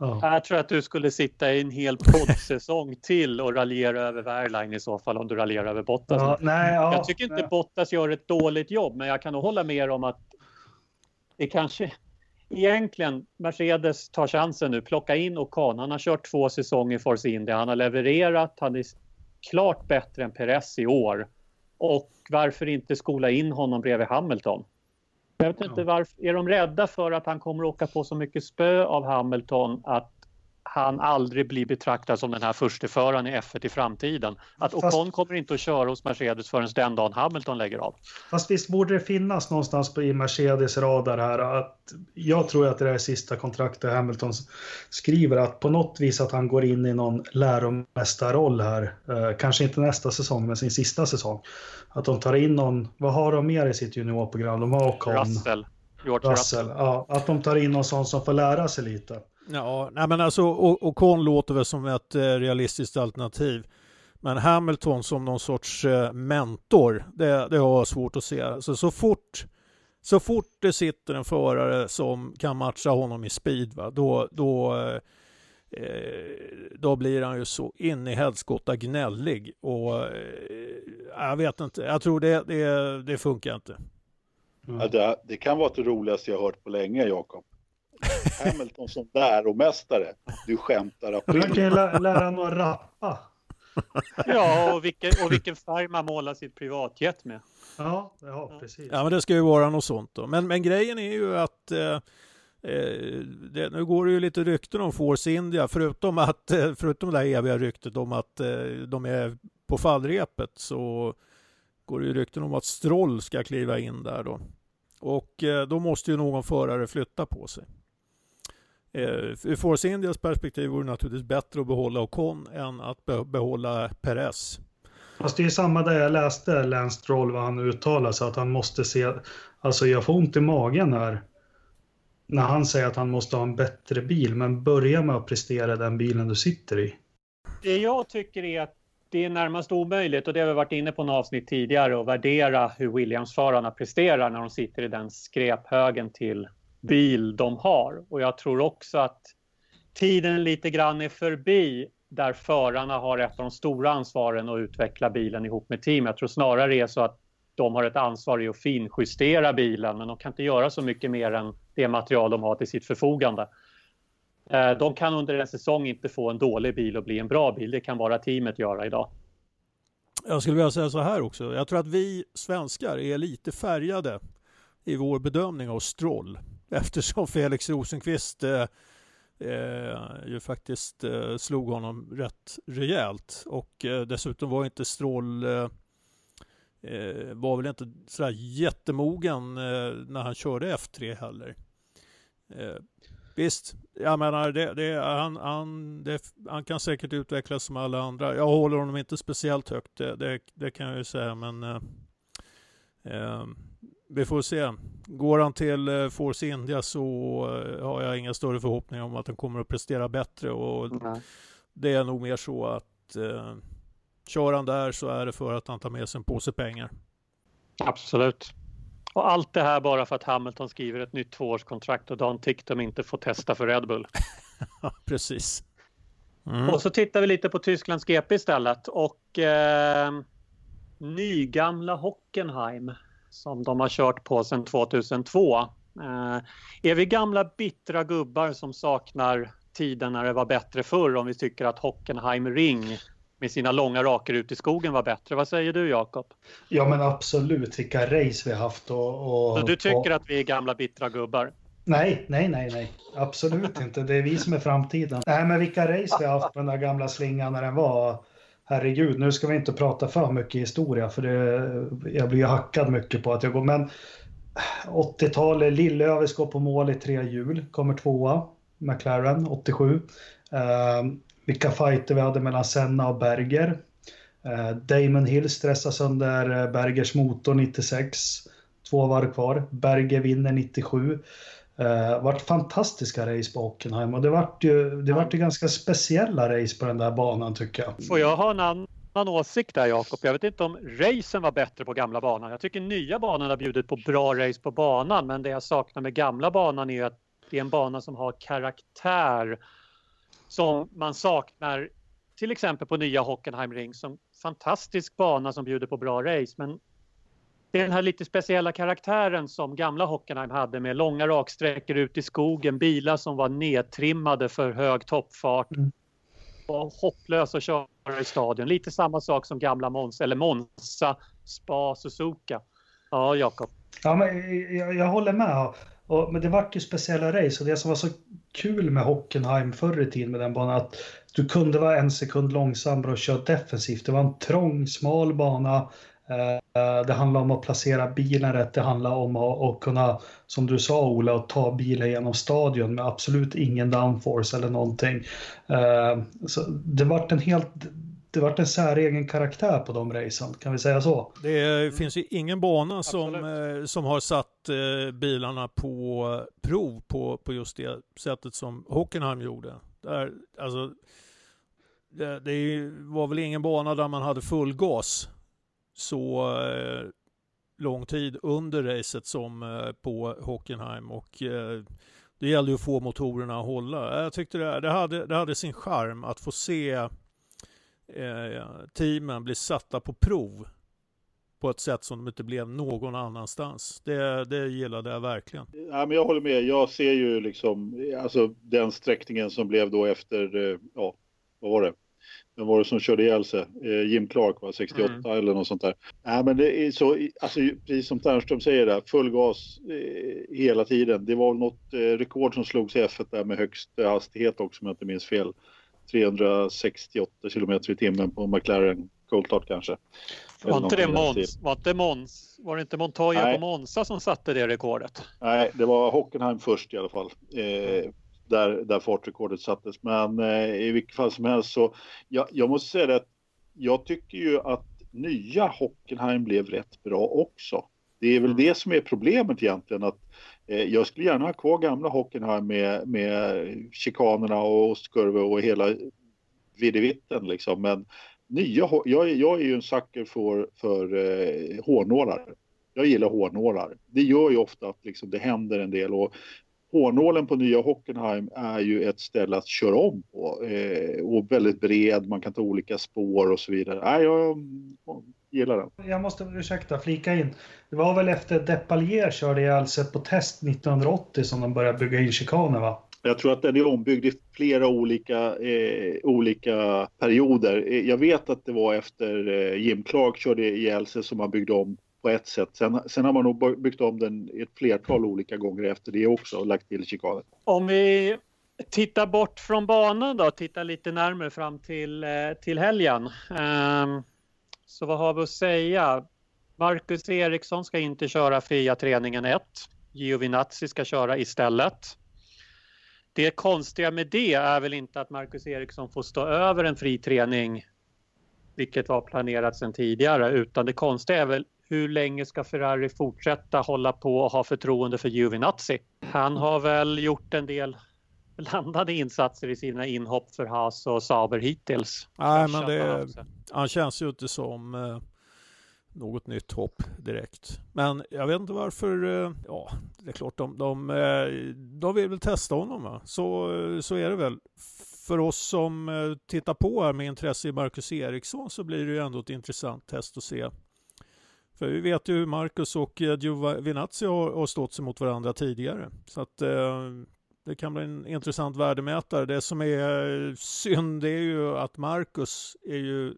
Ja. Jag tror att du skulle sitta i en hel poddsäsong till och raljera över Wehrlein i så fall om du raljerar över Bottas. Ja, nej, ja, jag tycker inte nej. Bottas gör ett dåligt jobb, men jag kan nog hålla med om att det kanske egentligen Mercedes tar chansen nu, plocka in Ocon. Han har kört två säsonger i Force India. Han har levererat. Han är klart bättre än Perez i år. Och varför inte skola in honom bredvid Hamilton? Jag vet inte varför. Är de rädda för att han kommer åka på så mycket spö av Hamilton att han aldrig blir betraktad som den här försteföraren i F1 i framtiden. Att Fast... Ocon kommer inte att köra hos Mercedes förrän den dagen Hamilton lägger av. Fast visst borde det finnas någonstans i Mercedes radar här att jag tror att det är sista kontraktet Hamilton skriver att på något vis att han går in i någon läromästarroll här. Eh, kanske inte nästa säsong men sin sista säsong. Att de tar in någon, vad har de mer i sitt juniorprogram? De har Ocon. Russell. George Russell. Russell. Ja, att de tar in någon sån som får lära sig lite. Ja, nej men alltså Ocon låter väl som ett eh, realistiskt alternativ. Men Hamilton som någon sorts eh, mentor, det, det har jag svårt att se. Så, så, fort, så fort det sitter en förare som kan matcha honom i speed, va, då, då, eh, eh då blir han ju så in i helskotta gnällig. Och eh, jag vet inte, jag tror det, det, det funkar inte. Mm. Ja, det, det, kan vara det roligaste jag hört på länge, Jakob. Hamilton som läromästare. Du skämtar april. Du kan ju lära honom att rappa. Ja, och vilken, och vilken färg man målar sitt privatjet med. Ja, ja, precis. Ja, men det ska ju vara något sånt då. Men, men grejen är ju att eh, eh det, nu går det ju lite rykten om Force India, förutom, att, eh, förutom det här eviga ryktet om att eh, de är på fallrepet så går det ju rykten om att Stroll ska kliva in där då. Och eh, då måste ju någon förare flytta på sig. Eh, ur Force Indias perspektiv vore det naturligtvis bättre att behålla Ocon än att behålla Perez. Fast det är samma där jag läste Lance Stroll vad han uttalade sig att han måste se, alltså jag får ont i magen här när han säger att han måste ha en bättre bil, men börja med att prestera den bilen du sitter i. Det jag tycker är att det är närmast omöjligt och det har vi varit inne på något avsnitt tidigare att värdera hur Williams-förarna presterar när de sitter i den skräphögen till bil de har. Och jag tror också att tiden lite grann är förbi där förarna har ett av de stora ansvaren att utveckla bilen ihop med team. Jag tror snarare det är så att de har ett ansvar i att finjustera bilen men de kan inte göra så mycket mer än det material de har till sitt förfogande. Eh, de kan under en säsong inte få en dålig bil och bli en bra bil. Det kan bara teamet göra idag. Jag skulle vilja säga så här också. Jag tror att vi svenskar är lite färgade i vår bedömning av Stroll eftersom Felix Rosenqvist eh, eh, ju faktiskt eh, slog honom rätt rejält och eh, dessutom var inte Strål eh, eh, var väl inte sådär jättemogen eh, när han körde F3 heller. Eh, visst, jag menar, det, det, han, han, det, han kan säkert utvecklas som alla andra. Jag håller honom inte speciellt högt, det, det, det kan jag ju säga, men eh, eh, vi får se. Går han till eh, Force India så eh, har jag inga större förhoppningar om att han kommer att prestera bättre och det är nog mer så att eh, kör han där så är det för att han tar med sig en påse pengar. Absolut. Och allt det här bara för att Hamilton skriver ett nytt tvåårskontrakt och Dan Ticktum inte får testa för Red Bull. Precis. Mm. Och så tittar vi lite på Tysklands GP istället och eh, nygamla Hockenheim som de har kört på sedan 2002. Eh, är vi gamla bittra gubbar som saknar tiden när det var bättre förr om vi tycker att Hockenheim Ring med sina långa raker ut i skogen var bättre. Vad säger du Jakob? Ja men absolut, vilka race vi har haft. Och, och Så du tycker och... att vi är gamla bittra gubbar? Nej, nej, nej, nej. Absolut inte. Det är vi som är framtiden. Nej, men vilka race vi har haft på den där gamla slingan när den var. Herregud, nu ska vi inte prata för mycket historia för det, jag blir ju hackad mycket på att jag går. Men 80-talet, Lillövis går på mål i tre hjul, kommer tvåa. McLaren 87. Eh, vilka fighter vi hade mellan Senna och Berger. Eh, Damon Hill stressar sönder eh, Bergers motor 96. Två varv kvar. Berger vinner 97. Eh, vart fantastiska race på Hockenheim och det vart ju, det vart ju ganska speciella race på den där banan tycker jag. Får jag ha en annan åsikt där Jakob? Jag vet inte om racen var bättre på gamla banan. Jag tycker nya banan har bjudit på bra race på banan men det jag saknar med gamla banan är att det är en bana som har karaktär som man saknar till exempel på nya Hockenheim Ring som fantastisk bana som bjuder på bra race men det är den här lite speciella karaktären som gamla Hockenheim hade med långa raksträckor ut i skogen, bilar som var nedtrimmade för hög toppfart mm. och hopplös att köra i stadion. Lite samma sak som gamla Monza, eller Monza, Spa, Suzuka. Ja, Jakob. Ja, men jag, jag håller med. Och, men det vart ju speciella race och det som var så kul med Hockenheim förr i tiden med den banan att du kunde vara en sekund långsammare och köra defensivt. Det var en trång, smal bana. Eh, det handlade om att placera bilen rätt. Det handlade om att, att kunna, som du sa Ola, att ta bilen genom stadion med absolut ingen downforce eller någonting. Eh, så det vart en helt det vart en säregen karaktär på de racen, kan vi säga så? Det finns ju ingen bana som, eh, som har satt bilarna på prov på, på just det sättet som Hockenheim gjorde. Där, alltså, det, det var väl ingen bana där man hade full gas så eh, lång tid under racet som eh, på Hockenheim och eh, det gällde ju att få motorerna att hålla. Jag tyckte det, det, hade, det hade sin charm att få se eh, teamen bli satta på prov på ett sätt som de inte blev någon annanstans. Det, det gillade jag verkligen. Ja, men jag håller med. Jag ser ju liksom alltså, den sträckningen som blev då efter, eh, ja, vad var det? Vem var det som körde ihjäl sig? Eh, Jim Clark var 68 mm. eller något sånt där. Ja, men det är så, alltså, precis som Ternström säger där, full gas eh, hela tiden. Det var något eh, rekord som slogs i F1 där med högst hastighet också om jag inte minns fel. 368 kilometer i timmen på McLaren Coulthard kanske. Var inte det Måns? Var, inte Måns, var det inte Montoya Nej. på Monza som satte det rekordet? Nej, det var Hockenheim först i alla fall. Eh, där, där fartrekordet sattes. Men eh, i vilket fall som helst så, ja, jag måste säga att jag tycker ju att nya Hockenheim blev rätt bra också. Det är väl mm. det som är problemet egentligen att Eh, jag skulle gärna ha kvar gamla Hockenheim med, med chikanerna och ostkurvor och hela videvitten liksom. Men nya, jag, jag är ju en sucker för, för eh, hårnålar. Jag gillar hårnålar. Det gör ju ofta att liksom, det händer en del och hårnålen på nya Hockenheim är ju ett ställe att köra om på eh, och väldigt bred, man kan ta olika spår och så vidare. Nej, jag gillar den. Jag måste ursäkta, flika in. Det var väl efter Depalier körde ihjäl sig på test 1980 som de började bygga in chikaner va? Jag tror att den är ombyggd i flera olika, eh, olika perioder. Eh, jag vet att det var efter eh, Jim Clark körde ihjäl sig som man byggde om på ett sätt. Sen, sen har man nog byggt om den ett flertal olika gånger efter det också och lagt till chikaner. Om vi tittar bort från banan då, tittar lite närmare fram till, eh, till helgen. Um, så vad har vi att säga? Marcus Eriksson ska inte köra fria träningen 1. Giovinazzi ska köra istället. Det konstiga med det är väl inte att Marcus Eriksson får stå över en fri träning, vilket var planerat sedan tidigare, utan det konstiga är väl hur länge ska Ferrari fortsätta hålla på och ha förtroende för Giovinazzi? Han har väl gjort en del blandade insatser i sina inhopp för Haas och Saber hittills. Nej, men det, han känns ju inte som eh, något nytt hopp direkt. Men jag vet inte varför, eh, ja, det är klart de, de, eh, de vill väl testa honom va? Så, så är det väl. För oss som tittar på här med intresse i Marcus Eriksson så blir det ju ändå ett intressant test att se. För vi vet ju hur Marcus och Giovinazzi har, har stått sig mot varandra tidigare. Så att eh, det kan bli en intressant värdemätare. Det som är eh, synd är ju att Marcus är ju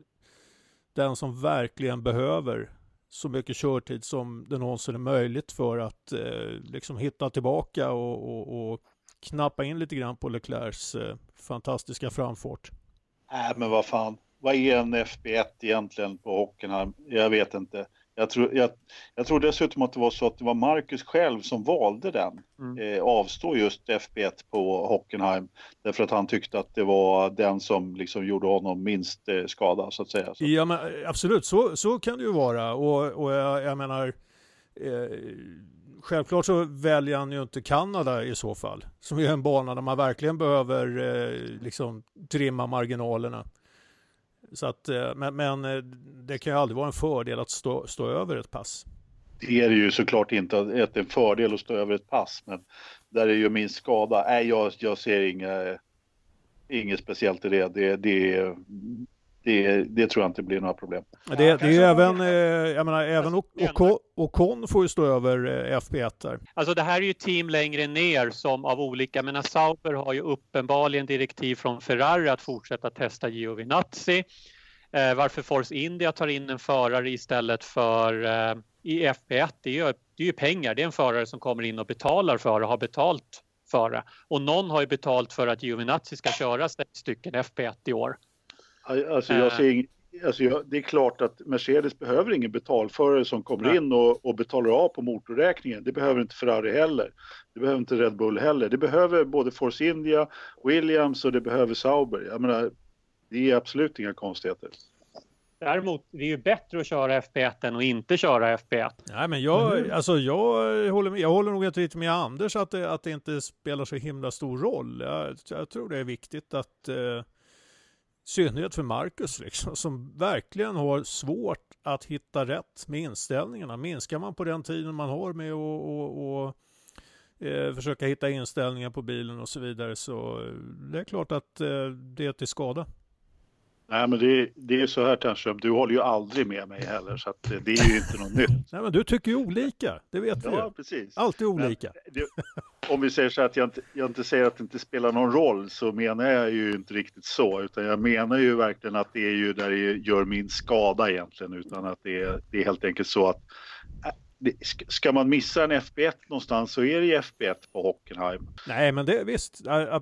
den som verkligen behöver så mycket körtid som det någonsin är möjligt för att eh, liksom hitta tillbaka och, och, och, knappa in lite grann på Leclercs eh, fantastiska framfart. Nej, äh, men vad fan. Vad är en FB1 egentligen på Hockenheim? Jag vet inte. Jag tror, jag, jag tror dessutom att det var så att det var Marcus själv som valde den. Mm. Eh, avstå just FB1 på Hockenheim. Därför att han tyckte att det var den som liksom gjorde honom minst eh, skada så att säga. Så. Ja men absolut, så, så kan det ju vara. Och, och jag, jag menar eh, Självklart så väljer han ju inte Kanada i så fall. Som är en bana där man verkligen behöver eh, liksom trimma marginalerna. Så att, eh, men, men eh, det kan ju aldrig vara en fördel att stå, stå över ett pass. Det är det ju såklart inte att det är en fördel att stå över ett pass, men där är ju minst skada. Nej, jag, jag ser inget, inget speciellt i det. Det, det, det, det tror jag inte blir några problem. Det, det är ju även, eh, jag menar, även Ocon får ju stå över FP1 där. Alltså det här är ju team längre ner som av olika, men Sauber har ju uppenbarligen direktiv från Ferrari att fortsätta testa Giovinazzi. Eh, varför Force India tar in en förare istället för eh, i FP1, det är, ju, det är ju pengar. Det är en förare som kommer in och betalar för och har betalt för det. Och någon har ju betalt för att Giovinazzi ska köra sex stycken FP1 i år. Alltså jag ser ing, alltså jag, det är klart att Mercedes behöver ingen betalförare som kommer Nej. in och, och, betalar av på motorräkningen. Det behöver inte Ferrari heller. Det behöver inte Red Bull heller. Det behöver både Force India, Williams och det behöver Sauber. Jag menar, det är absolut inga konstigheter. Däremot, det är ju bättre att köra FP1 än att inte köra FP1. Nej, men jag, mm. alltså jag, håller, med, jag håller nog lite med Anders att det, att det inte spelar så himla stor roll. Jag, jag tror det är viktigt att eh, synnerhet för Marcus liksom, som verkligen har svårt att hitta rätt med inställningarna. Minskar man på den tiden man har med att eh, försöka hitta inställningar på bilen och så vidare så eh, det är klart att eh, det är till skada. Nej men det, det är så här Ternström, du håller ju aldrig med mig heller så att det är ju inte något nytt. Nej men du tycker ju olika, det vet vi Ja ju. precis. Alltid olika. Det, om vi säger så att jag inte, jag inte säger att det inte spelar någon roll så menar jag ju inte riktigt så utan jag menar ju verkligen att det är ju där det gör min skada egentligen utan att det är, det är helt enkelt så att ska man missa en FB1 någonstans så är det ju FB1 på Hockenheim. Nej, men det visst,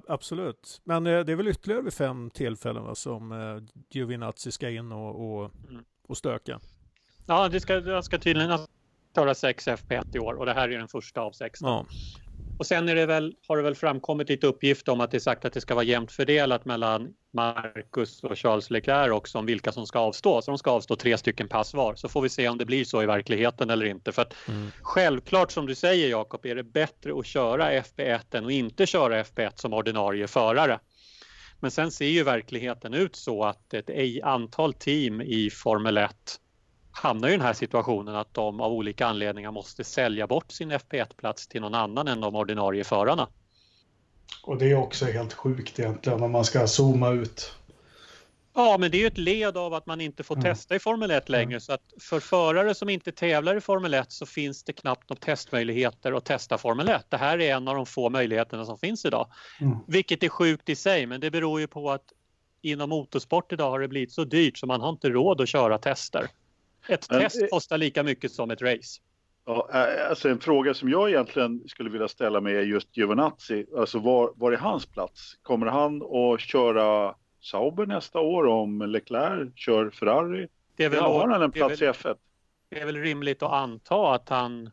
absolut. Men eh, det är väl ytterligare vid fem tillfällen va, som eh, Giovinazzi ska in och, och, mm. och stöka. Ja, det ska, det ska tydligen köra sex FP1 i år och det här är den första av sex. Ja. Och sen är det väl, har det väl framkommit lite uppgift om att det är sagt att det ska vara jämnt fördelat mellan Marcus och Charles Leclerc också om vilka som ska avstå. Så de ska avstå tre stycken pass var. Så får vi se om det blir så i verkligheten eller inte. För att mm. självklart som du säger Jakob är det bättre att köra FP1 än att inte köra FP1 som ordinarie förare. Men sen ser ju verkligheten ut så att ett antal team i Formel 1 hamnar i den här situationen att de av olika anledningar måste sälja bort sin FP1-plats till någon annan än de ordinarie förarna. Och det är också helt sjukt egentligen om man ska zooma ut. Ja, men det är ju ett led av att man inte får mm. testa i Formel 1 längre. Mm. Så att för förare som inte tävlar i Formel 1 så finns det knappt några testmöjligheter att testa Formel 1. Det här är en av de få möjligheterna som finns idag. Mm. Vilket är sjukt i sig, men det beror ju på att inom motorsport idag har det blivit så dyrt så man har inte råd att köra tester. Ett Men, test kostar lika mycket som ett race. Ja, alltså en fråga som jag egentligen skulle vilja ställa mig är just Giovinazzi. Alltså var, var är hans plats? Kommer han att köra Sauber nästa år om Leclerc kör Ferrari? Det är väl, har han en plats väl, i F1? Det är väl rimligt att anta att han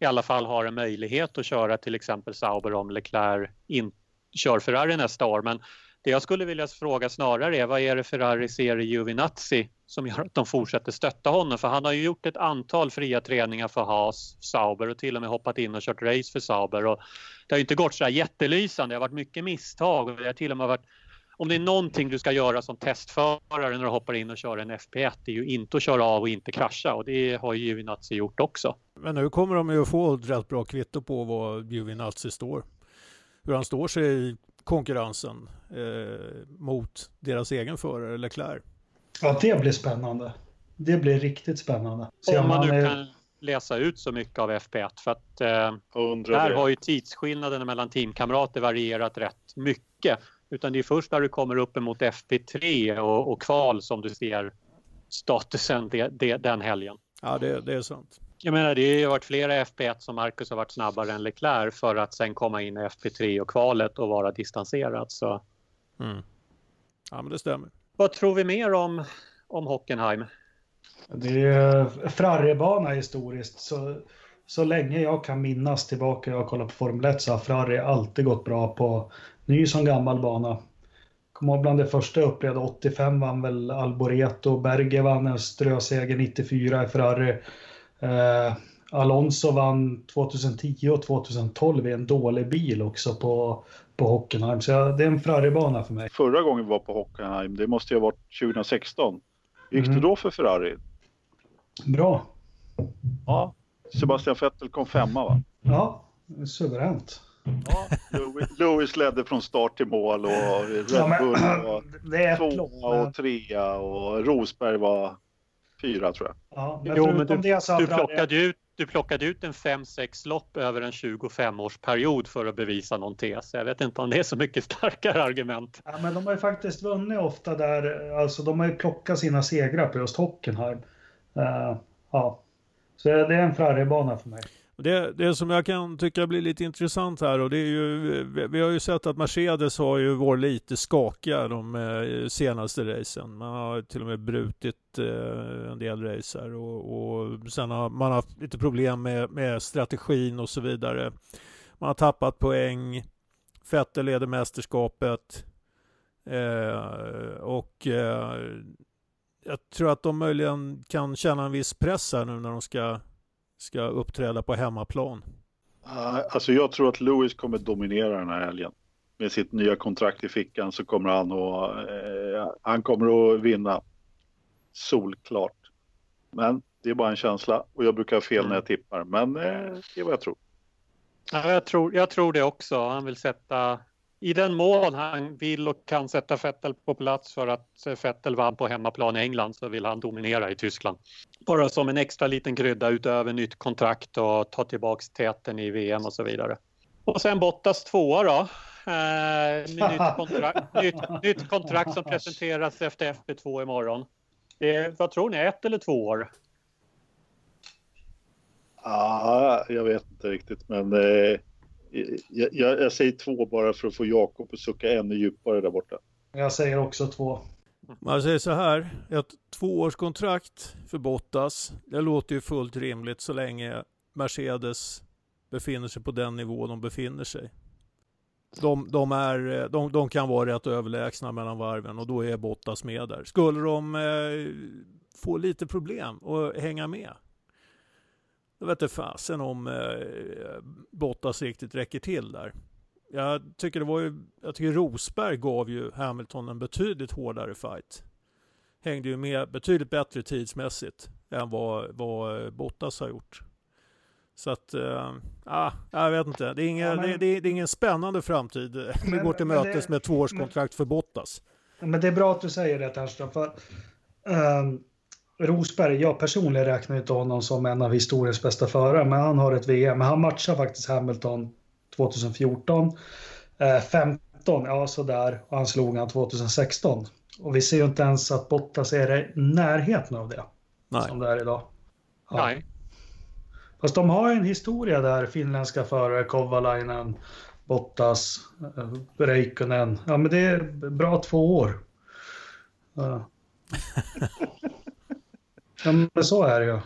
i alla fall har en möjlighet att köra till exempel Sauber om Leclerc in, kör Ferrari nästa år. Men det jag skulle vilja fråga snarare är vad är det Ferrari ser i Giovinazzi som gör att de fortsätter stötta honom? För han har ju gjort ett antal fria träningar för Haas, Sauber och till och med hoppat in och kört race för Sauber. Och det har ju inte gått så här jättelysande, det har varit mycket misstag och det har till och med varit om det är någonting du ska göra som testförare när du hoppar in och kör en FP1 det är ju inte att köra av och inte krascha och det har ju Giovinazzi gjort också. Men nu kommer de ju att få ett rätt bra kvitto på vad Giovinazzi står. Hur han står sig konkurrensen eh, mot deras egen förare Leclerc. Ja, det blir spännande. Det blir riktigt spännande. Se om man nu är... kan läsa ut så mycket av FP1 för att eh, där det. har ju tidsskillnaden mellan teamkamrater varierat rätt mycket. Utan det är först när du kommer upp emot FP3 och, och kval som du ser statusen de, de, den helgen. Ja, det, det är sant. Jag menar, det har varit flera FP1 som Marcus har varit snabbare än Leclerc för att sen komma in i FP3 och kvalet och vara distanserad. Så. Mm. Ja, men det stämmer. Vad tror vi mer om, om Hockenheim? Det är Ferrari-bana historiskt. Så, så länge jag kan minnas tillbaka jag har kollat på Formel 1 så har Ferrari alltid gått bra på ny som gammal bana. Kommer ihåg bland det första jag upplevde, 85 vann väl Alboreto, Berger vann en ströseger 94 i Ferrari. Eh, Alonso vann 2010 och 2012 i en dålig bil också på, på Hockenheim. Så ja, det är en Ferrari-bana för mig. Förra gången vi var på Hockenheim, det måste ju ha varit 2016. gick mm. det då för Ferrari? Bra. Ja, Sebastian Vettel kom femma va? Ja, suveränt. Ja, Lewis ledde från start till mål och Red Bull var tvåa och trea och Rosberg var fyra tror jag. Ja, men jo, men du, du, plockade ut, du plockade ut en 5-6 lopp över en 25-årsperiod för att bevisa någon tes. Jag vet inte om det är så mycket starkare argument. Ja, men de har ju faktiskt vunnit ofta där, alltså de har ju plockat sina segrar på just Hockenheim. Uh, ja, så det är en Ferrari-bana för mig. Det, det som jag kan tycka blir lite intressant här och det är ju, vi har ju sett att Mercedes har ju varit lite skakiga de eh, senaste racen. Man har till och med brutit eh, en del racer och, och sen har man haft lite problem med, med strategin och så vidare. Man har tappat poäng. Vettel leder mästerskapet. Eh, och eh, jag tror att de möjligen kan känna en viss press här nu när de ska ska uppträda på hemmaplan? Alltså jag tror att Lewis kommer dominera den här helgen. Med sitt nya kontrakt i fickan så kommer han att, eh, han kommer att vinna. Solklart. Men det är bara en känsla och jag brukar ha fel mm. när jag tippar. Men eh, det är vad jag tror. Ja, jag, tror jag tror det också. Han vill sätta i den mån han vill och kan sätta Vettel på plats för att Vettel vann på hemmaplan i England så vill han dominera i Tyskland. Bara som en extra liten krydda utöver nytt kontrakt och ta tillbaks täten i VM och så vidare. Och sen Bottas tvåa då. Eh, nytt, kontrakt, nytt, nytt, kontrakt som presenteras efter FP2 imorgon. Det, vad tror ni, ett eller två år? Ja, jag vet inte riktigt men eh, jag, jag, jag, säger två bara för att få Jakob att sucka ännu djupare där borta. Jag säger också två. Man säger så här, ett tvåårskontrakt för Bottas, det låter ju fullt rimligt så länge Mercedes befinner sig på den nivå de befinner sig. De, de, är, de, de kan vara rätt överlägsna mellan varven och då är Bottas med där. Skulle de eh, få lite problem och hänga med, jag vet inte fasen om eh, Bottas riktigt räcker till där. Jag tycker det var ju, jag tycker Rosberg gav ju Hamilton en betydligt hårdare fight. Hängde ju med betydligt bättre tidsmässigt än vad, vad Bottas har gjort. Så att, äh, jag vet inte. Det är, ingen, ja, men, det, det, det, är ingen spännande framtid vi går till mötes med tvåårskontrakt för Bottas. Men det är bra att du säger det Ternström, för um, Rosberg, jag personligen räknar inte honom som en av historiens bästa förare, men han har ett VM. Men han matchar faktiskt Hamilton 2014. Eh, 15, ja sådär, och han slog han 2016. Och vi ser ju inte ens att Bottas är i närheten av det. Nej. Som det är idag. Ja. Nej. Fast de har en historia där, finländska förare, Kovalainen, Bottas, eh, Räikkönen. Ja men det är bra två år. Ja. Ja, men så är det ju.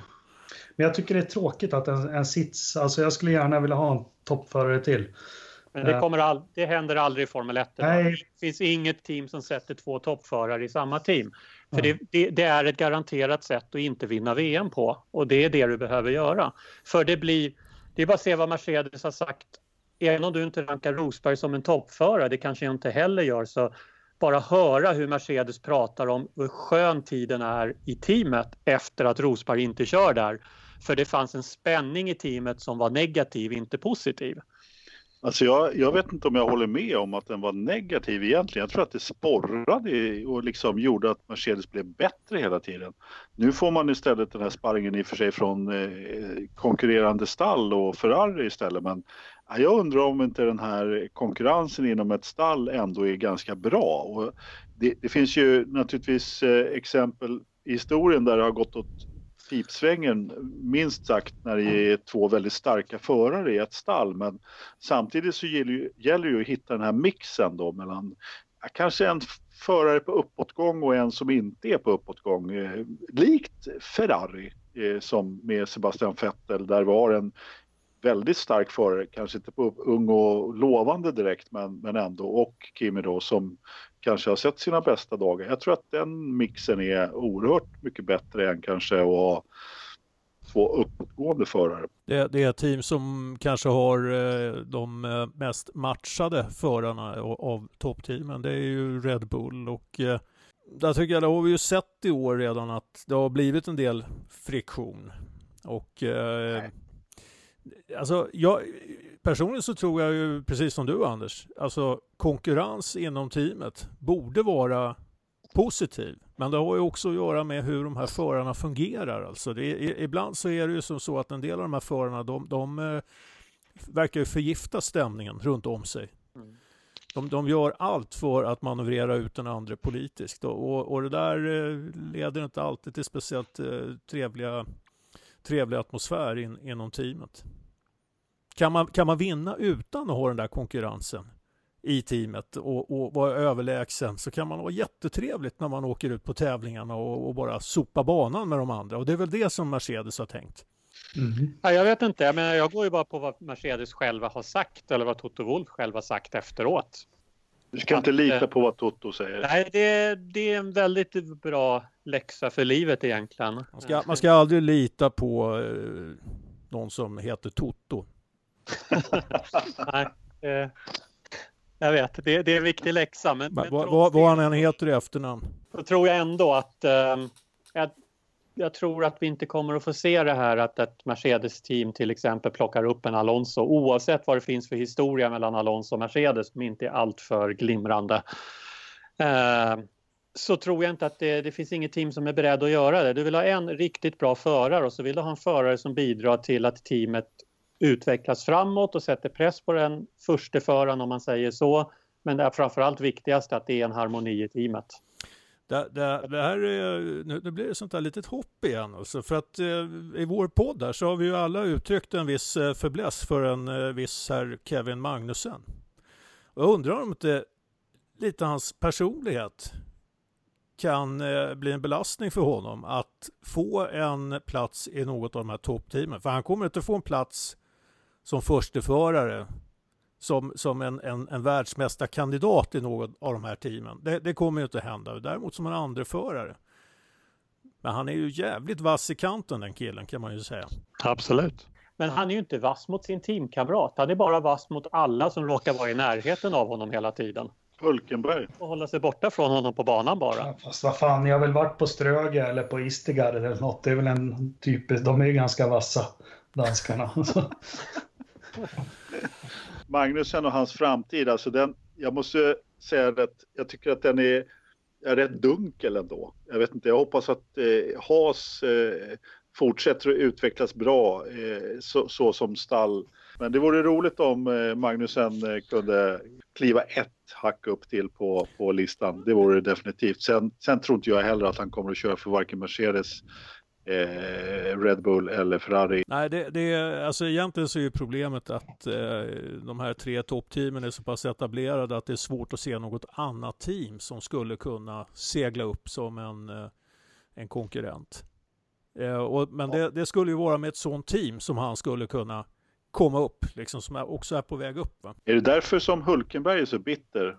Men jag tycker det är tråkigt att en, en sits, alltså jag skulle gärna vilja ha en toppförare till. Men det, kommer all, det händer aldrig i Formel 1. Nej. Det finns inget team som sätter två toppförare i samma team. För det, det, det, är ett garanterat sätt att inte vinna VM på och det är det du behöver göra. För det blir, det är bara att se vad Mercedes har sagt. Även om du inte rankar Rosberg som en toppförare, det kanske jag inte heller gör, så bara höra hur Mercedes pratar om hur skön tiden är i teamet efter att Rosberg inte kör där. För det fanns en spänning i teamet som var negativ, inte positiv. Alltså jag, jag, vet inte om jag håller med om att den var negativ egentligen. Jag tror att det sporrade och liksom gjorde att Mercedes blev bättre hela tiden. Nu får man istället den här sparringen i och för sig från eh, konkurrerande stall och Ferrari istället. Men jag undrar om inte den här konkurrensen inom ett stall ändå är ganska bra. Och det, det finns ju naturligtvis eh, exempel i historien där det har gått åt pipsvängen minst sagt när det är två väldigt starka förare i ett stall. Men samtidigt så gäller, gäller det ju att hitta den här mixen då mellan kanske en förare på uppåtgång och en som inte är på uppåtgång. Eh, likt Ferrari eh, som med Sebastian Vettel där var en väldigt stark förare, kanske inte på ung och lovande direkt men, men ändå och Kimi då som kanske har sett sina bästa dagar. Jag tror att den mixen är oerhört mycket bättre än kanske att ha två uppåtgående förare. Det, det är team som kanske har eh, de eh, mest matchade förarna av toppteamen. Det är ju Red Bull och eh, där tycker jag, det har vi ju sett i år redan att det har blivit en del friktion. Och eh, Alltså, jag, personligen så tror jag ju precis som du Anders, alltså konkurrens inom teamet borde vara positiv. Men det har ju också att göra med hur de här förarna fungerar. Alltså det är, ibland så är det ju som så att en del av de här förarna de, de eh, verkar ju förgifta stämningen runt om sig. Mm. De, de gör allt för att manövrera ut den andra politiskt och, och det där eh, leder inte alltid till speciellt eh, trevliga, trevlig atmosfär in, inom teamet. Kan man, kan man vinna utan att ha den där konkurrensen? i teamet och, och vara överlägsen så kan man ha jättetrevligt när man åker ut på tävlingarna och, och, bara sopa banan med de andra. Och det är väl det som Mercedes har tänkt. Mm. Ja, jag vet inte, jag, menar, jag går ju bara på vad Mercedes själva har sagt eller vad Toto Wolf själv har sagt efteråt. Du ska att, inte lita på vad Toto säger. Nej, det, det är en väldigt bra läxa för livet egentligen. Man ska, man ska aldrig lita på eh, någon som heter Toto. nej, eh, jag vet, det, det är en viktig läxa. Men, men vad, vad, vad han än heter i efternamn. Så tror jag ändå att eh, jag, jag, tror att vi inte kommer att få se det här att ett Mercedes-team till exempel plockar upp en Alonso oavsett vad det finns för historia mellan Alonso och Mercedes som inte är alltför glimrande. Eh, så tror jag inte att det, det finns inget team som är beredd att göra det. Du vill ha en riktigt bra förare och så vill du ha en förare som bidrar till att teamet utvecklas framåt och sätter press på den första föraren om man säger så. Men det är framförallt viktigast att det är en harmoni i teamet. Det, det, det här är, nu, nu blir det sånt där litet hopp igen alltså, för att eh, i vår podd där så har vi ju alla uttryckt en viss eh, förbläss för en eh, viss herr Kevin Magnussen. Och jag undrar om inte lite hans personlighet kan eh, bli en belastning för honom att få en plats i något av de här toppteamen. För han kommer inte få en plats som försteförare som, som en, en, en världsmästarkandidat i något av de här teamen. Det, det kommer ju inte hända. Däremot som en andreförare. Men han är ju jävligt vass i kanten den killen kan man ju säga. Absolut. Men han är ju inte vass mot sin teamkamrat. Han är bara vass mot alla som råkar vara i närheten av honom hela tiden. Hulkenberg. Och hålla sig borta från honom på banan bara. Ja, fast vad fan, jag har väl varit på Ströge eller på Istegard eller något. Det är väl en typisk, de är ju ganska vassa, danskarna. Magnusen och hans framtid, alltså den, jag måste säga att jag tycker att den är, är rätt dunkel ändå. Jag vet inte, jag hoppas att eh, Haas eh, fortsätter att utvecklas bra eh, så, så, som stall. Men det vore roligt om eh, Magnusen eh, kunde kliva ett hack upp till på, på listan. Det vore det definitivt. Sen, sen tror inte jag heller att han kommer att köra för varken Mercedes eh, Red Bull eller Ferrari. Nej, det, det, alltså egentligen så är ju problemet att eh, de här tre toppteamen är så pass etablerade att det är svårt att se något annat team som skulle kunna segla upp som en, eh, en konkurrent. Eh, och, men ja. det, det, skulle ju vara med ett sånt team som han skulle kunna komma upp, liksom, som är, också är på väg upp. Va? Är det därför som Hulkenberg är så bitter?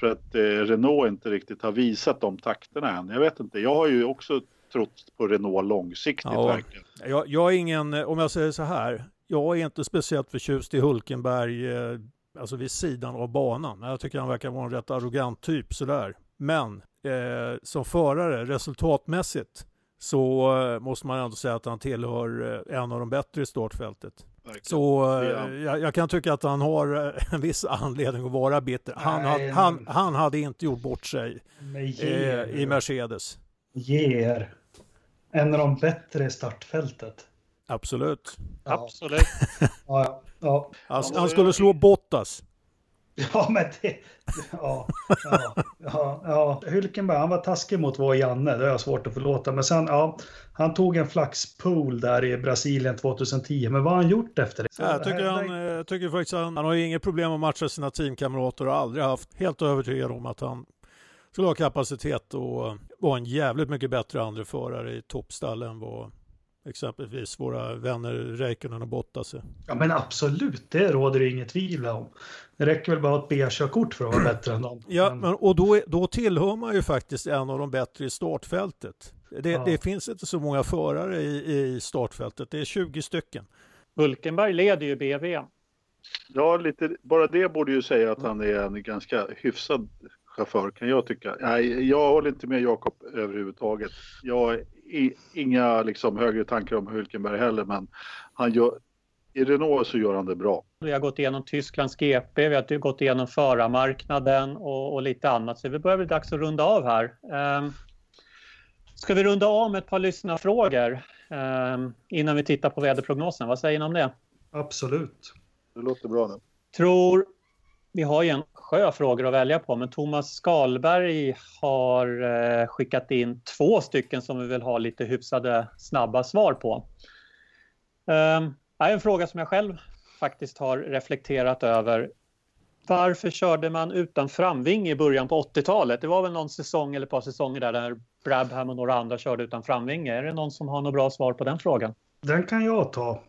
För att eh, Renault inte riktigt har visat de takterna än. Jag vet inte, jag har ju också trott på Renault långsiktigt ja, verkligen. Jag, jag är ingen, om jag säger så här, jag är inte speciellt förtjust i Hulkenberg, eh, alltså vid sidan av banan. Jag tycker han verkar vara en rätt arrogant typ sådär. Men eh, som förare, resultatmässigt, så eh, måste man ändå säga att han tillhör eh, en av de bättre i startfältet. Verkligen. Så eh, jag, jag, kan tycka att han har en viss anledning att vara bitter. Han, Nej, han, han hade inte gjort bort sig eh, i Mercedes. Ger en av de bättre i startfältet. Absolut. Ja. Absolut. ja, ja. Han, han skulle slå Bottas. Ja, men det... Ja, ja, ja, ja. Hülkenberg, han var taskig mot vår Janne, det har jag svårt att förlåta. Men sen, ja, han tog en flaxpool där i Brasilien 2010. Men vad har han gjort efter det? Ja, jag tycker, han, jag tycker faktiskt han, han har inget problem att matcha sina teamkamrater och aldrig haft. Helt övertygad om att han skulle ha kapacitet och vara en jävligt mycket bättre andra förare i toppstall än vad exempelvis våra vänner Räikkönen och Bottas är. Ja men absolut, det råder det inget tvivel om. Det räcker väl bara att ha ett B-körkort för att vara bättre än dem. Ja, men, och då, då tillhör man ju faktiskt en av de bättre i startfältet. Det, ja. det finns inte så många förare i, i startfältet, det är 20 stycken. Hulkenberg leder ju BV. Ja, lite, bara det borde ju säga att han är en ganska hyfsad chaufför kan jag tycka. Nej, jag håller inte med Jakob överhuvudtaget. Jag har inga liksom, högre tankar om Hülkenberg heller, men han gör, i Renault så gör han det bra. Vi har gått igenom Tysklands GP, vi har gått igenom förarmarknaden och, och lite annat, så det börjar bli dags att runda av här. Um, Ska vi runda av med ett par lyssnarfrågor eh, innan vi tittar på väderprognosen? Vad säger ni om det? Absolut. Det låter bra nu. Tror, vi har ju en sjö frågor att välja på, men Thomas Skalberg har eh, skickat in två stycken som vi vill ha lite hyfsade snabba svar på. Eh, en fråga som jag själv faktiskt har reflekterat över. Varför körde man utan framving i början på 80-talet? Det var väl någon säsong eller ett par säsonger där, där Brabham och några andra körde utan framvinge. Är det någon som har något bra svar på den frågan? Den kan jag ta.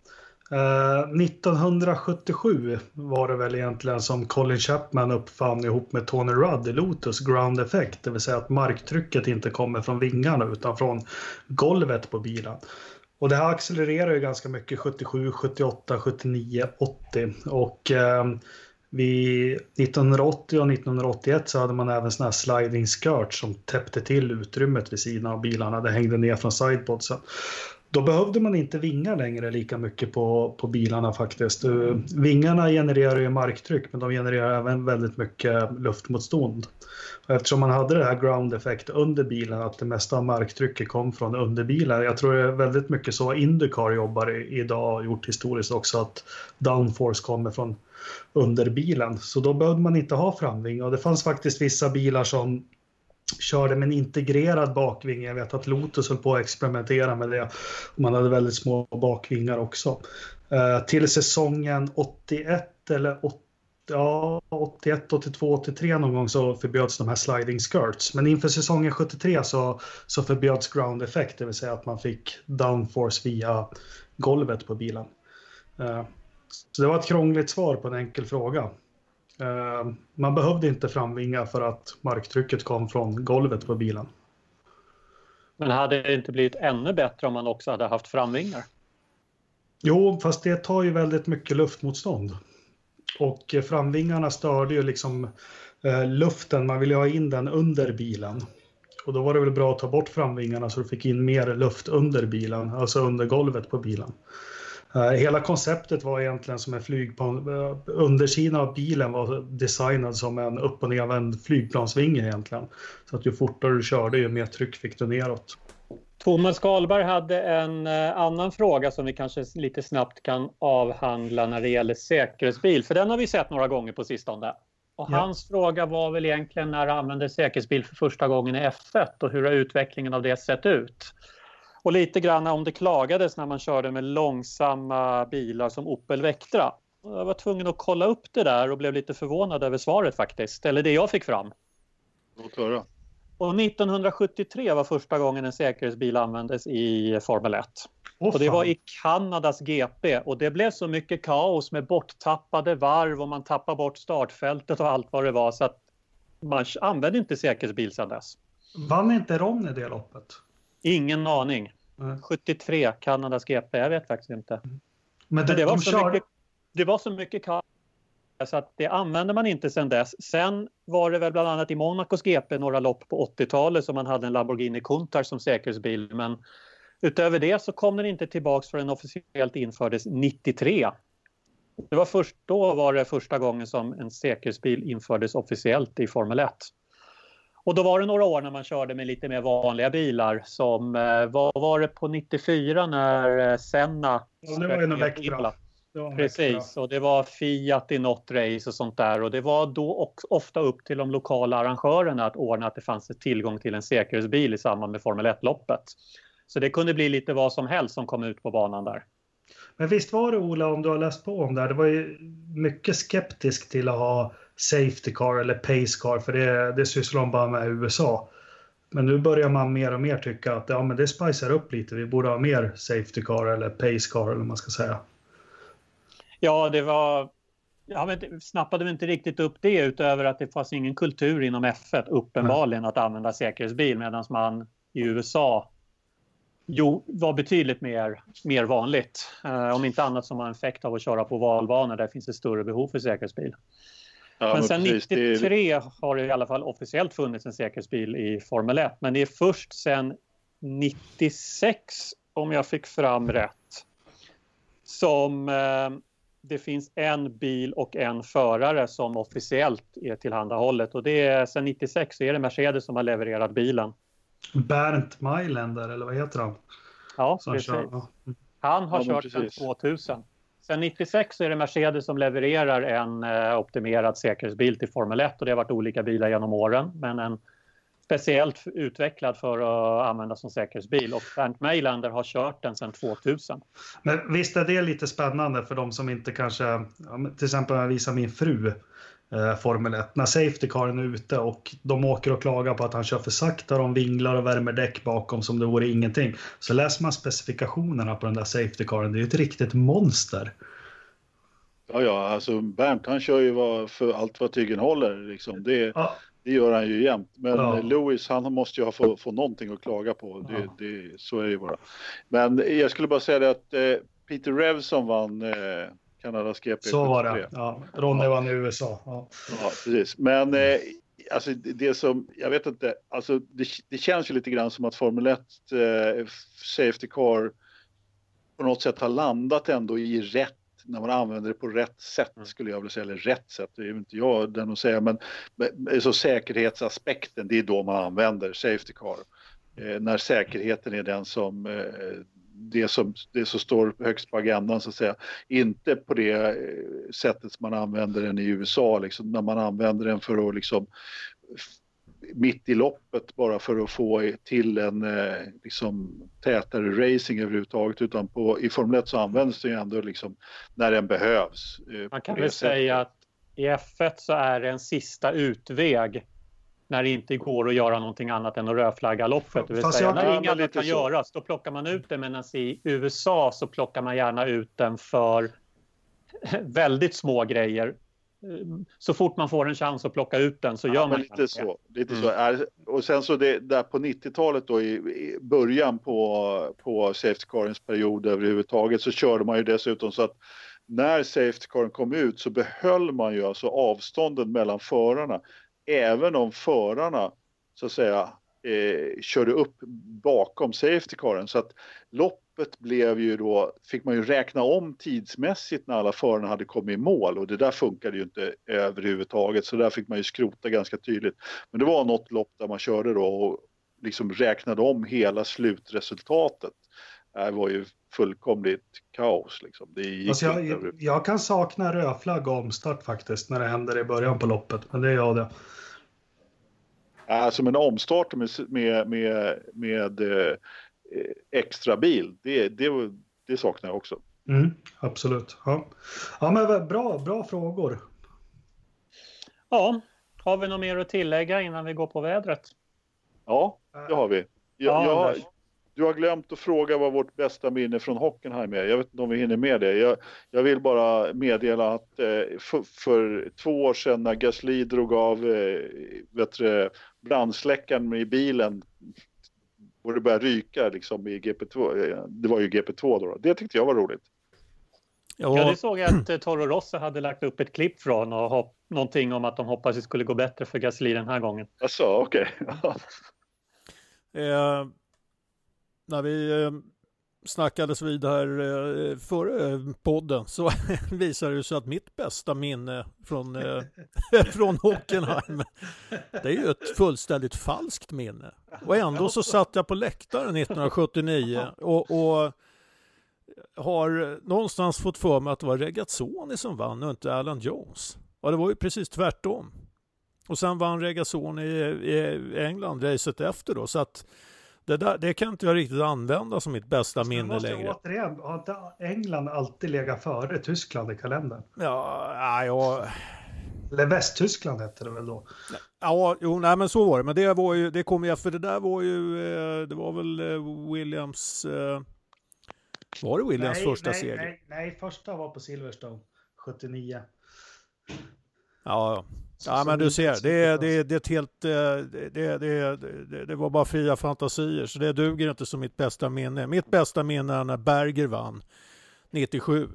Eh, uh, 1977 var det väl egentligen som Colin Chapman uppfann ihop med Tony Rudd i Lotus Ground Effect, det vill säga att marktrycket inte kommer från vingarna utan från golvet på bilen. Och det här accelererar ju ganska mycket 77, 78, 79, 80 och uh, vid 1980 och 1981 så hade man även såna här sliding skirts som täppte till utrymmet vid sidan av bilarna. Det hängde ner från sidepodsen. Då behövde man inte vingar längre lika mycket på, på bilarna faktiskt. Eh, vingarna genererar ju marktryck men de genererar även väldigt mycket luftmotstånd. Och eftersom man hade det här ground effect under bilen, att det mesta av marktrycket kom från underbilar. Jag tror det är väldigt mycket så Indycar jobbar idag, gjort historiskt också, att downforce kommer från underbilen. Så då behövde man inte ha framving och det fanns faktiskt vissa bilar som körde med en integrerad bakvinge. Jag vet att Lotus höll på att experimentera med det. Man hade väldigt små bakvingar också. Eh, till säsongen 81 eller 80 ja, 81, 82, 83 någon gång så förbjöds de här sliding skirts. Men inför säsongen 73 så, så förbjöds ground effect, det vill säga att man fick downforce via golvet på bilen. Eh, så det var ett krångligt svar på en enkel fråga. Uh, man behövde inte framvinga för att marktrycket kom från golvet på bilen. Men hade det inte blivit ännu bättre om man också hade haft framvingar? Jo, fast det tar ju väldigt mycket luftmotstånd. Och framvingarna störde ju liksom uh, luften, man ville ha in den under bilen. Och då var det väl bra att ta bort framvingarna så du fick in mer luft under bilen, alltså under golvet på bilen. Eh, hela konceptet var egentligen som en flygplan. Eh, undersidan av bilen var designad som en upp och nervänd flygplansvinge egentligen. Så att ju fortare du körde ju mer tryck fick du neråt. Thomas Karlberg hade en eh, annan fråga som vi kanske lite snabbt kan avhandla när det gäller säkerhetsbil. För den har vi sett några gånger på sistone. Och ja. hans fråga var väl egentligen när du använde säkerhetsbil för första gången i F1 och hur har utvecklingen av det sett ut? Och lite grann om det klagades när man körde med långsamma bilar som Opel Vectra. Jag var tvungen att kolla upp det där och blev lite förvånad över svaret faktiskt, eller det jag fick fram. Låt höra. Och 1973 var första gången en säkerhetsbil användes i Formel 1. Oh, och det var i Kanadas GP och det blev så mycket kaos med borttappade varv och man tappade bort startfältet och allt vad det var så att man använde inte säkerhetsbil sedan dess. Vann inte Ronny det loppet? Ingen aning. Mm. 73, Kanadas GP, jag vet faktiskt inte. Men, det, Men det, var, så kör... mycket, det var så mycket så att det använde man inte sedan dess. Sen var det väl bland annat i Monacos GP några lopp på 80-talet som man hade en Lamborghini Countach som säkerhetsbil. Men utöver det så kom den inte tillbaks förrän officiellt infördes 93. Det var först då var det första gången som en säkerhetsbil infördes officiellt i Formel 1. Och då var det några år när man körde med lite mer vanliga bilar som, eh, vad var det på 94 när eh, Senna... Ja, det var ju Vectra. Precis, och det var Fiat i något race och sånt där och det var då ofta upp till de lokala arrangörerna att ordna att det fanns tillgång till en säkerhetsbil i samband med Formel 1-loppet. Så det kunde bli lite vad som helst som kom ut på banan där. Men visst var det Ola, om du har läst på om det här, det var ju mycket skeptisk till att ha Safety Car eller Pace Car för det, det sysslar de bara med i USA. Men nu börjar man mer och mer tycka att ja, men det spicar upp lite. Vi borde ha mer Safety Car eller Pace Car eller vad man ska säga. Ja, det var... Ja, men snappade vi inte riktigt upp det utöver att det fanns ingen kultur inom F1 uppenbarligen att använda säkerhetsbil medan man i USA jo, var betydligt mer, mer vanligt. Eh, om inte annat som en effekt av att köra på valbanor där finns ett större behov för säkerhetsbil. Ja, men sen 93 det... har det i alla fall officiellt funnits en säkerhetsbil i Formel 1. Men det är först sen 96, om jag fick fram rätt, som eh, det finns en bil och en förare som officiellt är tillhandahållet. Och det är, sen 96 så är det Mercedes som har levererat bilen. Bernt Mailänder, eller vad heter han? Ja, precis. Han har Ja, kört sedan precis. 2000. Sen 96 så är det Mercedes som levererar en eh, optimerad säkerhetsbil till Formel 1 och det har varit olika bilar genom åren. Men en speciellt utvecklad för att använda som säkerhetsbil och Bernt Mejlander har kört den sedan 2000. Men visst är det lite spännande för de som inte kanske, till exempel när jag visar min fru eh, Formel 1, när Safety Caren är ute och de åker och klagar på att han kör för sakta, de vinglar och värmer däck bakom som det vore ingenting. Så läser man specifikationerna på den där Safety Caren, det är ju ett riktigt monster. Ja, ja, alltså Bernt han kör ju vad, för allt vad tygen håller liksom. Det, Ja, det gör han ju jämt. Men Ja. Lewis han måste ju ha få, få någonting att klaga på. Det, Ja. det, så är det ju bara. Men jag skulle bara säga det att eh, Peter Revson vann eh, Kanadas GP så var 73. det. Ja, Ronny vann i USA. Ja. Ja, precis. Men eh, alltså det som, jag vet inte, alltså det, det känns ju lite grann som att Formel 1 eh, Safety Car på något sätt har landat ändå i rätt när man använder det på rätt sätt Mm. skulle jag vilja säga, eller rätt sätt, det är ju inte jag den att säga, men, men så säkerhetsaspekten, det är då man använder Safety Car. Eh, när säkerheten är den som eh, det som, det som står högst på agendan så att säga. Inte på det eh, sättet som man använder den i USA, liksom, när man använder den för att liksom mitt i loppet bara för att få till en eh, liksom, tätare racing överhuvudtaget utan på, i Formel 1 så används den ju ändå liksom när den behövs. eh, Man kan väl säga att i F1 så är det en sista utväg när det inte går att göra någonting annat än att rödflagga loppet. Det vill Fast säga när inget annat kan så. göras, då plockar man ut det. Medan i USA så plockar man gärna ut den för väldigt små grejer. Så fort man får en chans att plocka ut den så gör Ja, man men gärna lite det. så. Lite Mm. så. Är- Och sen så det, där på 90-talet då i, i början på, på Safety Carens period överhuvudtaget så körde man ju dessutom så att när Safety Caren kom ut så behöll man ju alltså avstånden mellan förarna. Även om förarna så att säga eh, körde upp bakom Safety Caren. Så att loppet blev ju då, fick man ju räkna om tidsmässigt när alla förarna hade kommit i mål och det där funkade ju inte överhuvudtaget så där fick man ju skrota ganska tydligt. Men det var något lopp där man körde då och liksom räknade om hela slutresultatet. Det var ju fullkomligt kaos liksom. Det gick Alltså jag, jag kan sakna rödflagg och omstart faktiskt när det händer i början på loppet, men det är jag det. Alltså men omstart med, med, med, med eh, extra bil, det, det, det saknar jag också. Mm, absolut. Ja. ja, men bra, bra frågor. Ja, har vi något mer att tillägga innan vi går på vädret? Ja, det har vi. Jag, Ja, jag. Du har glömt att fråga vad vårt bästa minne från Hockenheim är. Jag vet inte om vi hinner med det. Jag, jag vill bara meddela att eh, för, för två år sedan när Gasly drog av eh, vet du, brandsläckaren i bilen och det började ryka liksom i GP2. eh, Det var ju GP2 då. Det tyckte jag var roligt. Ja, Ja, det såg att eh, Toro Rosso hade lagt upp ett klipp från och hopp, någonting om att de hoppas det skulle gå bättre för Gasly den här gången. Alltså, okej. eh, när vi eh, snackades vid här eh, före eh, podden så visade det sig att mitt bästa minne från, eh, från Hockenheim det är ju ett fullständigt falskt minne. Och ändå så satt jag på läktaren 1979 och, och har någonstans fått för mig att det var Regazzoni som vann och inte Alan Jones. Och det var ju precis tvärtom. Och sen vann Regazzoni i, i England racet efter då. Så att det, där, det kan inte jag riktigt använda som mitt bästa Men minne måste längre. Återigen, har inte England alltid legat före Tyskland i kalendern? Ja, nej, ja, Eller Västtyskland hette det väl då? ja, jo, nej men så var det. Men det var ju, det kom ju, för det där var ju, eh, det var väl eh, Williams, eh, var det Williams nej, första nej, seger? Nej, nej, första var på Silverstone 79. Ja, ja. Ja men du ser, det är, det det, är, det är ett helt, eh, det, det, det, var bara fria fantasier så det duger inte som mitt bästa minne. Mitt bästa minne är när Berger vann 97.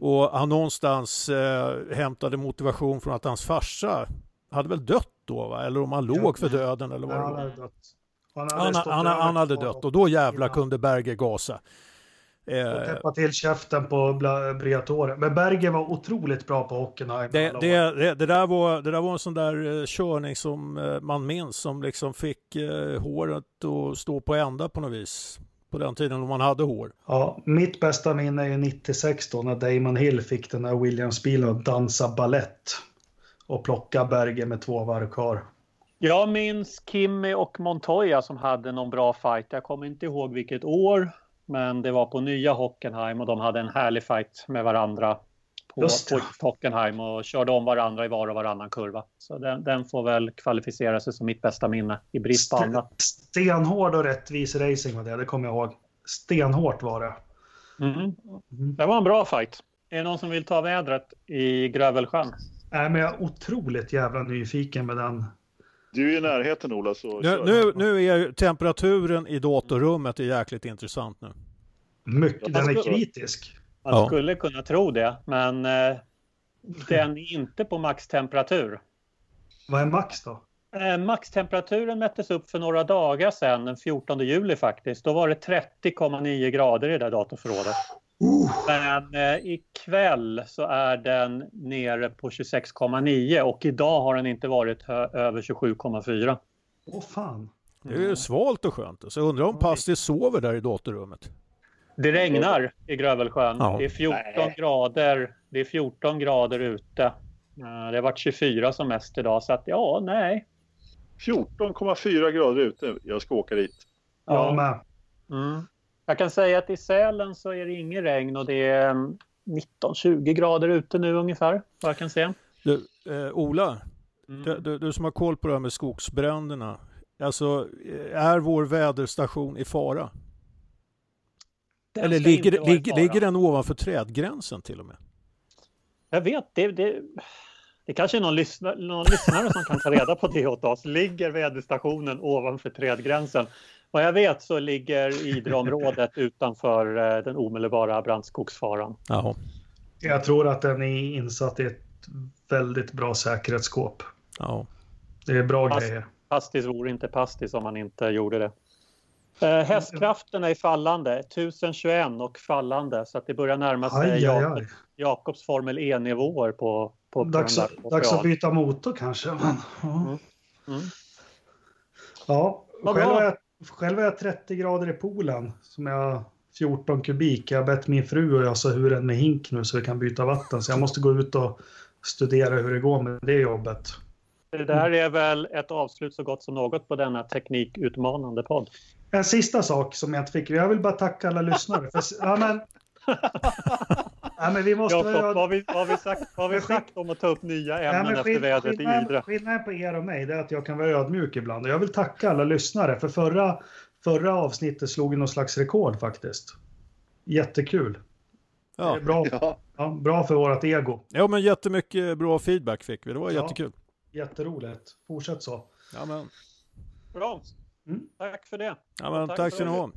Och han någonstans eh, hämtade motivation från att hans farsa hade väl dött då va? Eller om han låg för döden eller vad det han var. hade dött. Han Han, stått han, över han hade dött och då innan. kunde Berger gasa. Och täppa till käften på Briatore. Men Berger var otroligt bra på Hockenheim. Det, det, det, det, där var, det där var en sån där eh, körning som eh, man minns som liksom fick eh, håret att stå på ända på något vis. På den tiden då man hade hår. Ja, mitt bästa minne är ju 96 då när Damon Hill fick den här Williams-bilen att dansa ballett och plocka Berger med två varv kvar. Jag minns Kimmy och Montoya som hade någon bra fight. Jag kommer inte ihåg vilket år. Men det var på nya Hockenheim och de hade en härlig fight med varandra på, på Hockenheim och körde om varandra i var och varannan kurva. Så den, den får väl kvalificera sig som mitt bästa minne i brist på andra. Stenhård och rättvis racing var det, det kommer jag ihåg. Stenhårt var det. Mm. Mm. Det var en bra fight. Är det någon som vill ta vädret i Grövelsjön? Nej, men jag är otroligt jävla nyfiken med den du är i närheten Ola. Så nu, nu, nu är temperaturen i datorrummet är jäkligt intressant nu. Mycket, den är kritisk. Man ja. skulle kunna tro det, men eh, den är inte på maxtemperatur. Vad är max då? Eh, maxtemperaturen mättes upp för några dagar sedan, den 14 juli faktiskt. Då var det 30,9 grader i det där datorförrådet. Uh. Men eh, ikväll så är den nere på 26,9 och idag har den inte varit över 27,4. Åh fan. Det är ju svalt och skönt. Så jag undrar om Pastis sover där i datorrummet. Det regnar i Grövelsjön. Ja. Det är 14 Nej. grader. Det är 14 grader ute. Eh, det har varit 24 som mest idag så att ja, nej. 14,4 grader ute. Jag ska åka dit. Ja, med. Mm. Jag kan säga att i Sälen så är det ingen regn och det är 19-20 mm, grader ute nu ungefär, vad jag kan se. Du, eh, Ola, mm. du, du, du, som har koll på det här med skogsbränderna. Alltså, är vår väderstation i fara? Den Eller ligger, ligger, ligger den ovanför trädgränsen till och med? Jag vet, det, det, det kanske är någon, lyssna, någon lyssnare som kan ta reda på det åt oss. Ligger väderstationen ovanför trädgränsen? Vad jag vet så ligger Idreområdet utanför eh, den omedelbara brandskogsfaran. Jaha. Jag tror att den är insatt i ett väldigt bra säkerhetsskåp. Ja. Det är bra Past, grejer. Pastis vore inte pastis om man inte gjorde det. Eh, hästkrafterna är fallande, 1021 och fallande så att det börjar närma sig aj, aj, aj. Jakobs Formel E-nivåer på, på, på Dags, dags att byta motor kanske. Men, ja. Mm. Mm. ja, själv har jag själv är jag 30 grader i poolen som jag 14 kubik. Jag har bett min fru och jag så hur en med hink nu så vi kan byta vatten. Så jag måste gå ut och studera hur det går med det jobbet. Det där är väl ett avslut så gott som något på denna teknikutmanande podd. En sista sak som jag inte fick. Jag vill bara tacka alla lyssnare. För, ja, men, ja, men vi måste... Jakob, vad har vi, vad vi, sagt, vad vi sagt om att ta upp nya ämnen ja, efter vädret i Idre? Skillnaden på er och mig är att jag kan vara ödmjuk ibland. Och jag vill tacka alla lyssnare för förra, förra avsnittet slog någon slags rekord faktiskt. Jättekul. Ja. Bra, ja. ja. bra för vårt ego. Ja, men jättemycket bra feedback fick vi. Det var ja. jättekul. Jätteroligt. Fortsätt så. Ja, men... Bra. Mm. Tack för det. Ja, men tack, tack ni ha.